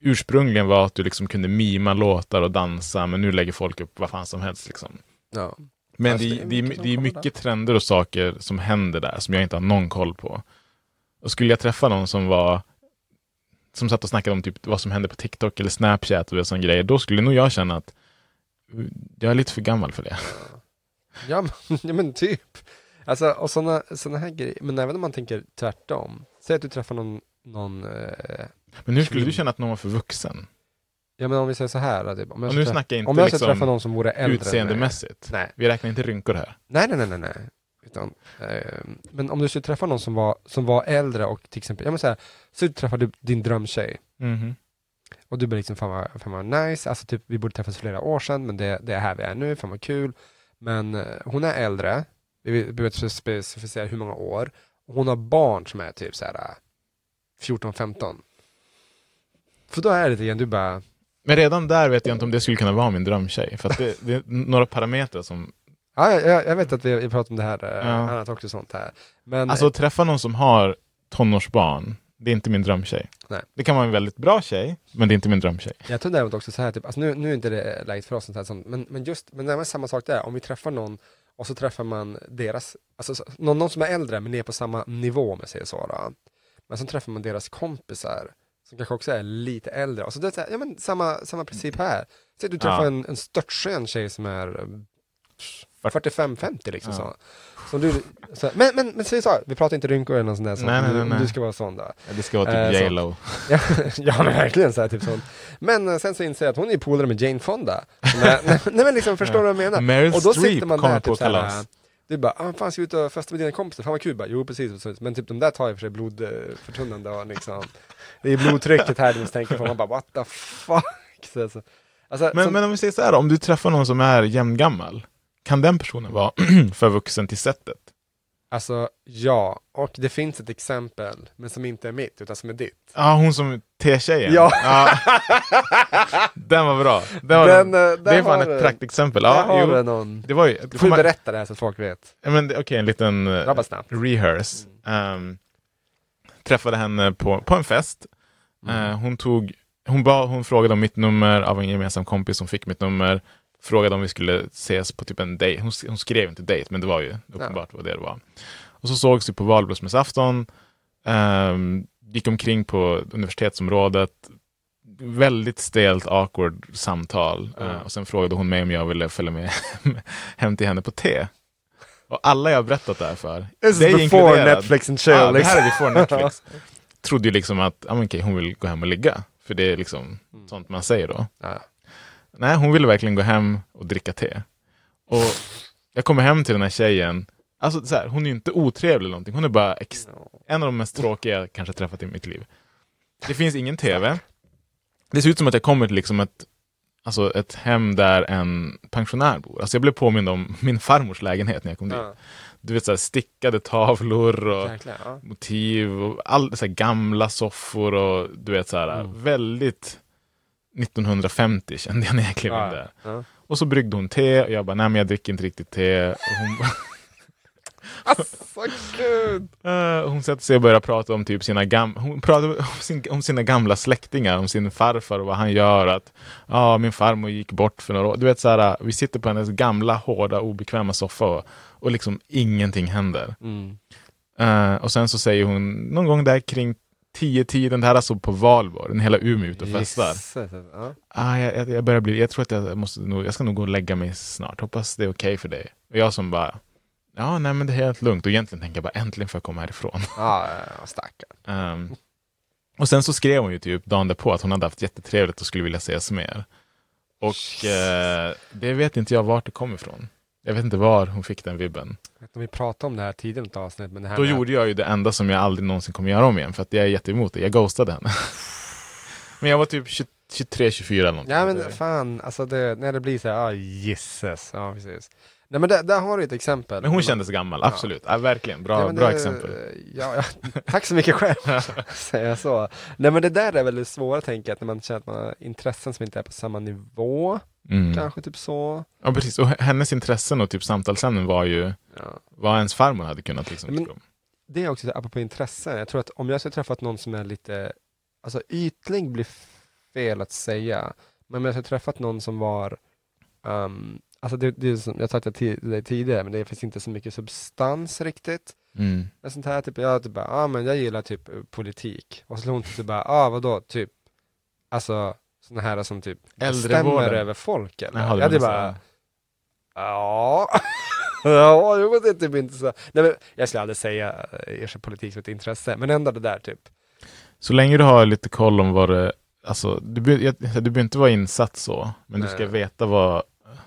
ursprungligen var att du liksom kunde mima låtar och dansa, men nu lägger folk upp vad fan som helst. Liksom. Ja. Men det, det är det, är, mycket det är mycket trender och saker som händer där som jag inte har någon koll på. Och skulle jag träffa någon som var som satt och snackade om typ vad som hände på TikTok eller Snapchat och sån grejer, då skulle nog jag känna att jag är lite för gammal för det. Ja, men, ja, men typ. Alltså, och sådana såna här grejer. Men även om man tänker tvärtom. Säg att du träffar någon, någon eh, Men hur skulle du känna att någon var för vuxen? Ja men om vi säger så här. Typ, om jag Och nu snackar jag inte om jag ska träffa liksom någon som vore äldre. utseendemässigt. Nej. Vi räknar inte rynkor här. Nej, nej, nej, nej, nej. Utan, eh, men om du skulle träffa någon som var, som var äldre och till exempel, ja men så här, så du träffar du din drömtjej. Mhm. Och du blir liksom, fan vad, fan vad nice, alltså typ vi borde träffas flera år sedan, men det, det är här vi är nu, fan vad kul. Men eh, hon är äldre, vi behöver inte specificera hur många år, och hon har barn som är typ så här eh, 14-15. För då är det igen, du bara, Men redan där vet jag inte om det skulle kunna vara min drömtjej. För det, det är några parametrar som... ja, jag, jag vet att vi, pratar om det här, eh, Ja. annat också sånt här. Men, Alltså att träffa någon som har tonårsbarn, det är inte min drömtjej. Nej. Det kan vara en väldigt bra tjej, men det är inte min drömtjej. Jag tror däremot också så här, typ, alltså nu, nu är inte det läget för oss, sånt här, sånt, men, men just, men det är samma sak där, om vi träffar någon och så träffar man deras, alltså så- någon, någon som är äldre men är på samma nivå om jag säger så då. Men så träffar man deras kompisar som kanske också är lite äldre. Och så det är så här, ja men samma, samma princip här. Säg att du träffar Ja. en, en störtskön tjej som är eh, 45-50 liksom Ja. så. Som du, så här, men, men, men säg så, vi pratar inte rynkor eller något sånt där, så, Nej, nej, nej, om du nej. ska vara sån då. Det ska vara Eh, typ så. J.Lo. Ja, ja men verkligen så här, typ sånt. Men eh, sen så inser jag att hon är polare med Jane Fonda. nej, nej, nej men liksom, förstår du vad jag menar? Meryl Och då Streep sitter man där typ såhär, kalas. du bara, ah, fan ska vi ut och festa med dina kompisar? Fan vad kul, bara, jo precis, Så- men typ de där tar ju för sig blodförtunnande och liksom, det är blodtrycket här du måste tänka på, man bara what the fuck? Så, så. Alltså, Men, som, men om vi säger så här, om du träffar någon som är jämngammal, kan den personen vara för vuxen till sättet? alltså ja, och det finns ett exempel, men som inte är mitt, utan som är ditt. Ja, hon som T-tjejen. Ja. Den var bra. Den var Den, den, eh, det är fan ett praktexempel. Ja, jo, någon. det var ju... Du får ju berätta det här så att folk vet. Ja, Okej, en liten eh, Rabba snabbt. rehearse. Ehm, träffade henne på, på en fest. Mm. Eh, hon, tog, hon, ba, hon frågade om mitt nummer av en gemensam kompis som fick mitt nummer. Frågade om vi skulle ses på typ en dejt. Hon, hon skrev inte dejt, men det var ju uppenbart vad det var. Och så sågs vi på valborgsmässoafton. Um, gick omkring på universitetsområdet. Väldigt stelt, awkward samtal. Mm. Eh, och sen frågade hon mig om jag ville följa med hem till henne på te. Och alla jag har berättat det här för, This is dig before. Netflix and chill. Ja, det liksom. här är before Netflix. Trodde ju liksom att men okej, hon vill gå hem och ligga. För det är liksom sånt man säger då. Ja. Nej, hon ville verkligen gå hem och dricka te. Och jag kommer hem till den här tjejen. Alltså så här, hon är ju inte otrevlig eller någonting. Hon är bara en av de mest tråkiga jag kanske träffat i mitt liv. Det finns ingen tv. Det ser ut som att jag kommer till liksom ett, alltså ett hem där en pensionär bor. Alltså jag blev påmind om min farmors lägenhet när jag kom dit. Ja. Du vet så här, stickade tavlor och Jäklar, ja. motiv och all, så här, gamla soffor och du vet så här, Mm. väldigt 1950 kände jag när jag klev in där. ja. Och så bryggde hon te och jag bara, nej men jag dricker inte riktigt te. Alltså gud! Eh, hon sätter sig och börjar prata om typ sina, gam hon pratar om, sin, om sina gamla släktingar, om sin farfar och vad han gör. Att ja, min farmor gick bort för några år. Du vet så här, vi sitter på hennes gamla, hårda, obekväma soffa och, och liksom ingenting händer. Mm. Eh, och sen så säger hon någon gång där kring 10-tiden, det här är alltså på valborg, när hela Umeå ute och festar. Ja. Ah, jag, jag, jag börjar bli, jag tror att jag måste nog, jag ska nog gå och lägga mig snart. Hoppas det är okej för dig. Och jag som bara, ja nej men det är helt lugnt. Och egentligen tänker jag bara, äntligen får jag komma härifrån. Ja, stackarn. Ehm, och sen så skrev hon ju typ dagen därpå att hon hade haft jättetrevligt och skulle vilja ses mer. Och eh, det vet inte jag vart det kom ifrån. Jag vet inte var hon fick den vibben. Vet inte om vi pratade om det här tidigare i avsnitt, men det här Då med gjorde jag ju det enda som jag aldrig någonsin kommer göra om igen, för att jag är jätteemot det. Jag ghostade henne. men jag var typ 23-24 eller någonting. Ja men fan, alltså det, när det blir så här, ah, gisses. Ja precis. Nej men där, där har du ett exempel. Men hon kändes gammal, absolut. Ja, verkligen, bra, Ja, men bra det- exempel. Ja, ja, tack så mycket själv, säger jag så. Nej men det där är väldigt svårt tänker jag, att när man känner att man har intressen som inte är på samma nivå, Mm. kanske typ så. Ja, precis. Och hennes intressen och typ samtalsämnen var ju Ja. vad ens farmor hade kunnat liksom Men-. Det är också apropå intressen, jag tror att om jag skulle träffat någon som är lite, alltså ytlig blir fel att säga, men om jag skulle träffat någon som var, um, alltså det, det är som jag sagt till dig tidigare, men det finns inte så mycket substans riktigt. Mm. Men sånt här, typ, jag typ bara, ah, men jag gillar typ eh, politik. Och så slår hon typ bara, ah vadå, typ, alltså såna här som typ bestämmer över folk eller? Jaha, jag var bara, ja, ja, jo, det är typ inte så. Nej, men jag skulle aldrig säga eh, ersätta politik som ett intresse, men ändå det där typ. Så länge du har lite koll om vad det, alltså du, jag- du behöver inte vara insatt så, men du Nej. ska veta vad,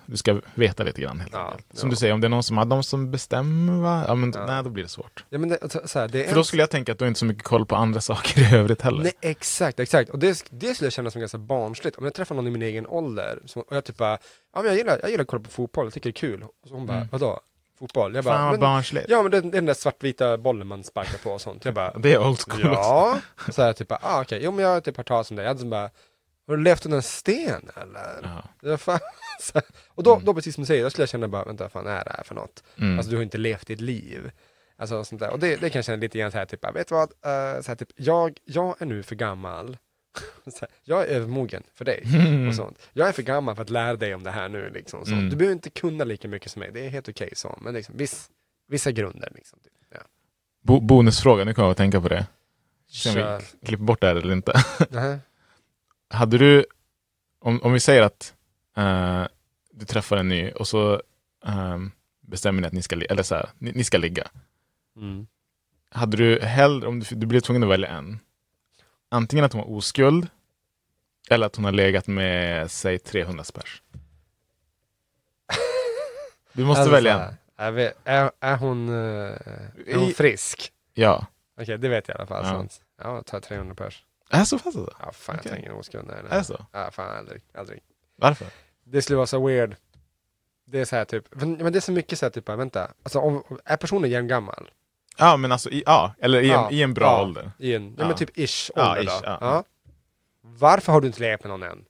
du ska veta lite grann helt Ja, enkelt. Som ja. du säger, om det är någon som har de som bestämmer, va? Ja, men Ja. nej, då blir det svårt. Ja, men det, så, här, det För då en- skulle jag tänka att du har inte så mycket koll på andra saker i övrigt heller. Nej, exakt, exakt. Och det, det skulle jag känna som ganska barnsligt. Om jag träffar någon i min egen ålder, som, och jag typ bara, ja men jag gillar, jag gillar att kolla på fotboll, jag tycker det är kul. Och så hon bara, Mm. vadå? Fotboll? Jag bara, Fan vad men, barnsligt. ja men det, det är den där svartvita bollen man sparkar på och sånt. Jag bara, Det är old school också. ja. Så här typ, ah, okej, jo men jag har typ hört talas om det. Jag hade som bara, har du levt under en sten eller? Ja. Fan. Och då, Mm. då precis som du säger, då skulle jag känna bara, vänta vad fan är det här för något? Mm. Alltså du har inte levt ditt liv. Alltså sånt där. Och det, det kan jag känna lite grann så här, typ, vet du vad? Uh, så här, typ, jag, jag är nu för gammal. här, jag är övermogen för dig. Och sånt. Jag är för gammal för att lära dig om det här nu. Liksom. Mm. Du behöver inte kunna lika mycket som mig, det är helt okej så. Men liksom, viss, vissa grunder. Liksom, typ. ja. Bo- bonusfråga, nu kommer jag att tänka på det. Kör. vi klipper bort det här eller inte. Hade du, om, om vi säger att eh, du träffar en ny och så ehm, bestämmer ni att ni ska, eller så här, ni, ni ska ligga. Mm. Hade du hellre, om du, du blir tvungen att välja en, antingen att hon var oskuld eller att hon har legat med, säg 300 spers. Du måste Alltså, välja en. är, är, är, hon, eh, är hon frisk? Ja. Okej, det vet jag i alla fall. Ja. Sånt. Ja, tar 300 pers. Är så fast alltså? Ja, fan Okej. jag tänker oskuld. Nej, Är nej. det så? Ja, fan aldrig. aldrig. Varför? Det skulle vara så weird. Det är så här typ, men det är så mycket så här typ, vänta, alltså om, är personen jämngammal? Ja, men alltså, i, ja, eller i en, Ja, i en bra ja. ålder. I en, ja, Ja. men typ ish Ja, ålder ish, då. ja. Varför har du inte legat med någon än?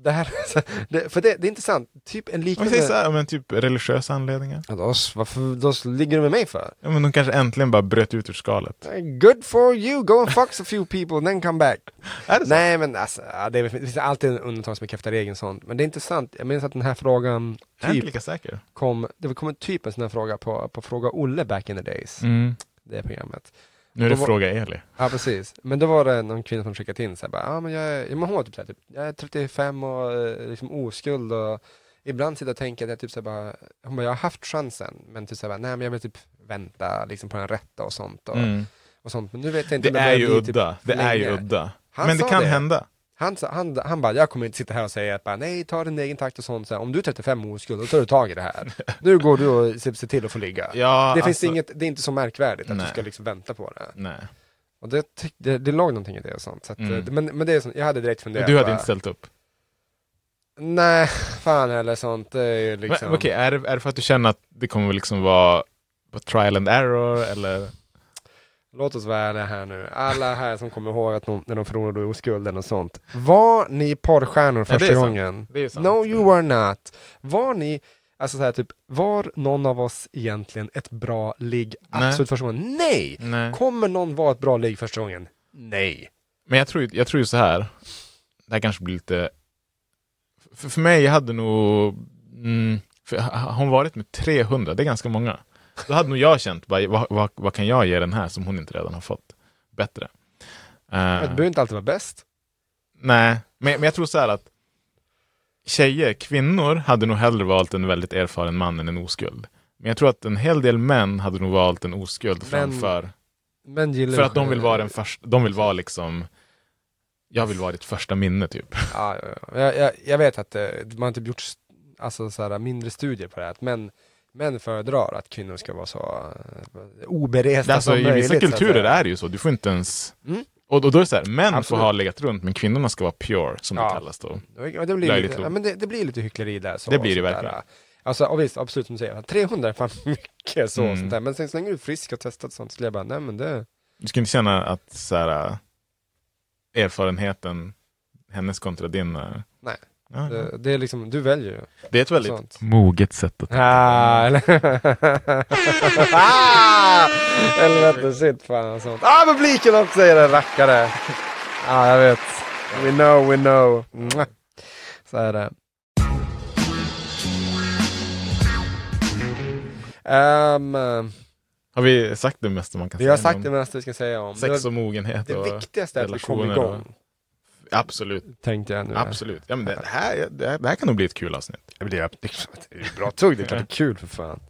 Det här, det, för det, det är intressant, typ en Om vi liknande... säger så här, men typ religiösa anledningar. Ja, då, varför då ligger du med mig för? Ja, men de kanske äntligen bara bröt ut ur skalet. Good for you, go and fuck a few people and then come back. Är det så? Nej men alltså, det, finns alltid en undantag som bekräftar regeln sånt. Men det är intressant, jag minns att den här frågan Jag är inte typ lika säker. kom, det kom typ en sån här fråga på, på Fråga Olle back in the days. Mm. Det programmet. Nu är det var- Fråga Eli. Ja precis, men då var det någon kvinna som skickat in såhär bara, ja men jag, är- hon var typ, såhär, typ jag är 35 och eh, liksom oskuld och ibland sitter jag och tänker att jag typ såhär bara, hon bara, jag har haft chansen men typ såhär bara, nej men jag vill typ vänta liksom på den rätta och sånt och, Mm. och sånt. Men nu vet jag inte Det är ju bli typ udda. Det är ju udda. Han Men det kan det. hända. Han, han, han bara, jag kommer inte sitta här och säga att bara, nej ta din egen takt och sånt. Så här, om du är 35 och oskuld, då tar du tag i det här. Nu går du och ser, ser till att få ligga. Ja, det, finns alltså- inget, det är inte så märkvärdigt att Nej. du ska liksom vänta på det. Nej. Och det, det, det låg någonting i det och sånt. Så att, Mm. men, men det är sånt, jag hade direkt Men funderat. du hade bara, inte ställt upp? Nej, fan eller sånt. Det är liksom... Okej, är, det, är det för att du känner att det kommer liksom vara på trial and error eller? Låt oss vara ärliga här nu. Alla här som kommer ihåg att de, när de förlorade oskulden och sånt. Var ni porrstjärnor Ja, det första gången? Det är sant. No you were not. Var ni, alltså så här, typ, var någon av oss egentligen ett bra ligg Nej. absolut första gången? Nej! Nej. Kommer någon vara ett bra ligg första gången? Nej. Men jag tror, ju- jag tror ju så här. Det här kanske blir lite... För, för mig, jag hade nog... Mm, för, har hon varit med 300, det är ganska många. Då hade nog jag känt, bara, vad, vad, vad kan jag ge den här som hon inte redan har fått bättre? Eh, Det behöver inte alltid vara bäst. nej, men, men jag tror så här att tjejer, kvinnor, hade nog hellre valt en väldigt erfaren man än en oskuld. Men jag tror att en hel del män hade nog valt en oskuld Men- framför... Men gillar För att de vill vara den första, de vill vara liksom... Jag vill vara ditt första minne typ. Ja, ja, ja. Jag, jag, jag vet att eh, man har typ gjort alltså, så här, mindre studier på det här. Att män, män föredrar att kvinnor ska vara så uh, oberesta Alltså, som I möjligt. vissa så att kulturer är det ju så, du får inte ens... Mm. Och, och då är det så här, män Absolut. får ha legat runt, men kvinnorna ska vara pure, som Ja. det kallas då. Ja, det, blir lite, ja, men det, det blir lite hyckleri där. Så, Det blir det sånt där. verkligen. Alltså, och visst, absolut som du säger, 300 är fan mycket så, Mm. sånt där. men sen så länge du är frisk och testat sånt, så skulle jag bara, nej men det... Du ska inte känna att så här, äh, erfarenheten, hennes kontra din... Ja. Det, det är liksom, du väljer ju. Det är ett väldigt sånt. moget sätt att Ah, eller... ah! Helvete, shit fan sånt. Ah, publiken också är det, rackare! Ja, ah, jag vet. We know, we know. Så är det. Ehm, Har vi sagt det mesta man kan vi säga? har sagt om det mesta vi ska säga om. Sex det, och mogenhet det och... viktigaste är att vi kom relationer och- igång. Absolut, Tänkte jag nu. absolut. Ja, men det, här, det, här, det här kan nog bli ett kul avsnitt. Ja, men Det är, det är bra tugg, det är klart det är kul för fan.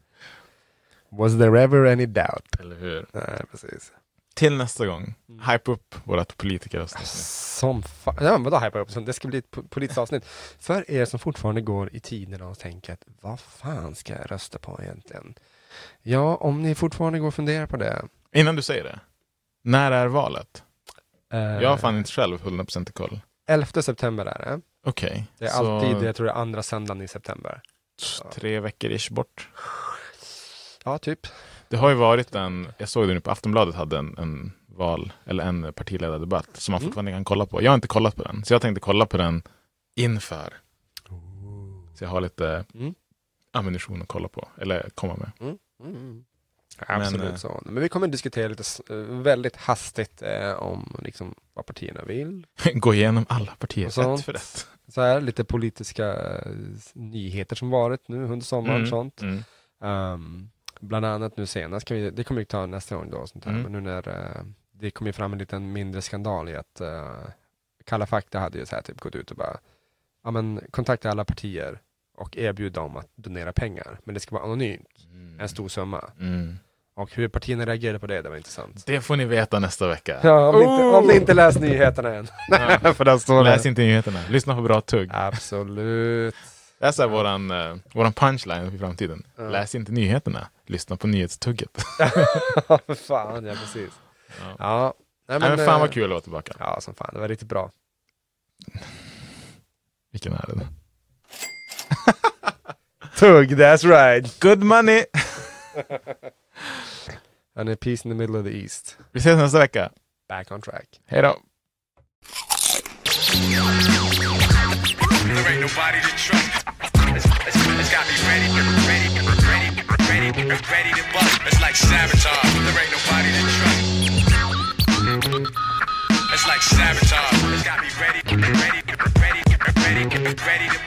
Was there ever any doubt? Eller hur? Nej, precis. Till nästa gång, Mm. hype upp vårat politikeravsnitt. Som fan. Ja, vadå hypa upp? Det ska bli ett po- politiskt avsnitt. För er som fortfarande går i tiderna och tänker att vad fan ska jag rösta på egentligen? Ja, om ni fortfarande går och funderar på det. Innan du säger det, när är valet? Eh, Jag har fan inte själv 100% koll. 11 september är det. Okej, Det är så alltid, jag tror det är andra söndagen i september. tre veckor ish bort. Ja, typ. Det har ju varit en, jag såg det nu på Aftonbladet hade en, en val, eller en partiledardebatt som man Mm. fortfarande kan kolla på. Jag har inte kollat på den, så jag tänkte kolla på den inför. Så jag har lite Mm. ammunition att kolla på, eller komma med. Mm. Absolut eh, så. Men vi kommer diskutera lite eh, väldigt hastigt eh, om liksom, vad partierna vill. Gå igenom alla partier, sånt. ett för ett. Så här, lite politiska eh, nyheter som varit nu under sommaren. Mm, sånt. mm. Um, bland annat nu senast, kan vi, det kommer vi ta nästa gång då, sånt här. Mm. men nu när eh, det kom ju fram en liten mindre skandal i att Kalla fakta hade ju så här typ gått ut och bara, ja men kontakta alla partier och erbjud dem att donera pengar, men det ska vara anonymt, en stor summa. Och hur partierna reagerade på det, det var intressant. Det får ni veta nästa vecka. Ja, om, ni inte, om ni Oh! inte läst nyheterna än. Ja. För där står Läs inte nyheterna, lyssna på bra tugg. Absolut. Det är så här våran, eh, våran punchline i framtiden. Ja. Läs inte nyheterna, lyssna på nyhetstugget. Fan, ja precis. Ja. Ja. Nej, Nej, men fan vad eh, kul att vara tillbaka. Ja, som fan. Det var riktigt bra. Vilken är det? Tugg, that's right. Good money! And a peace in the middle of the east. Vi ses nästa vecka. Back on track. Hej då! There ain't nobody to trust. It's, it's, it's got me ready, ready, ready, ready, ready to bust. It's like sabotage. There ain't nobody to trust. It's like sabotage. It's got me ready, ready, ready, ready, ready to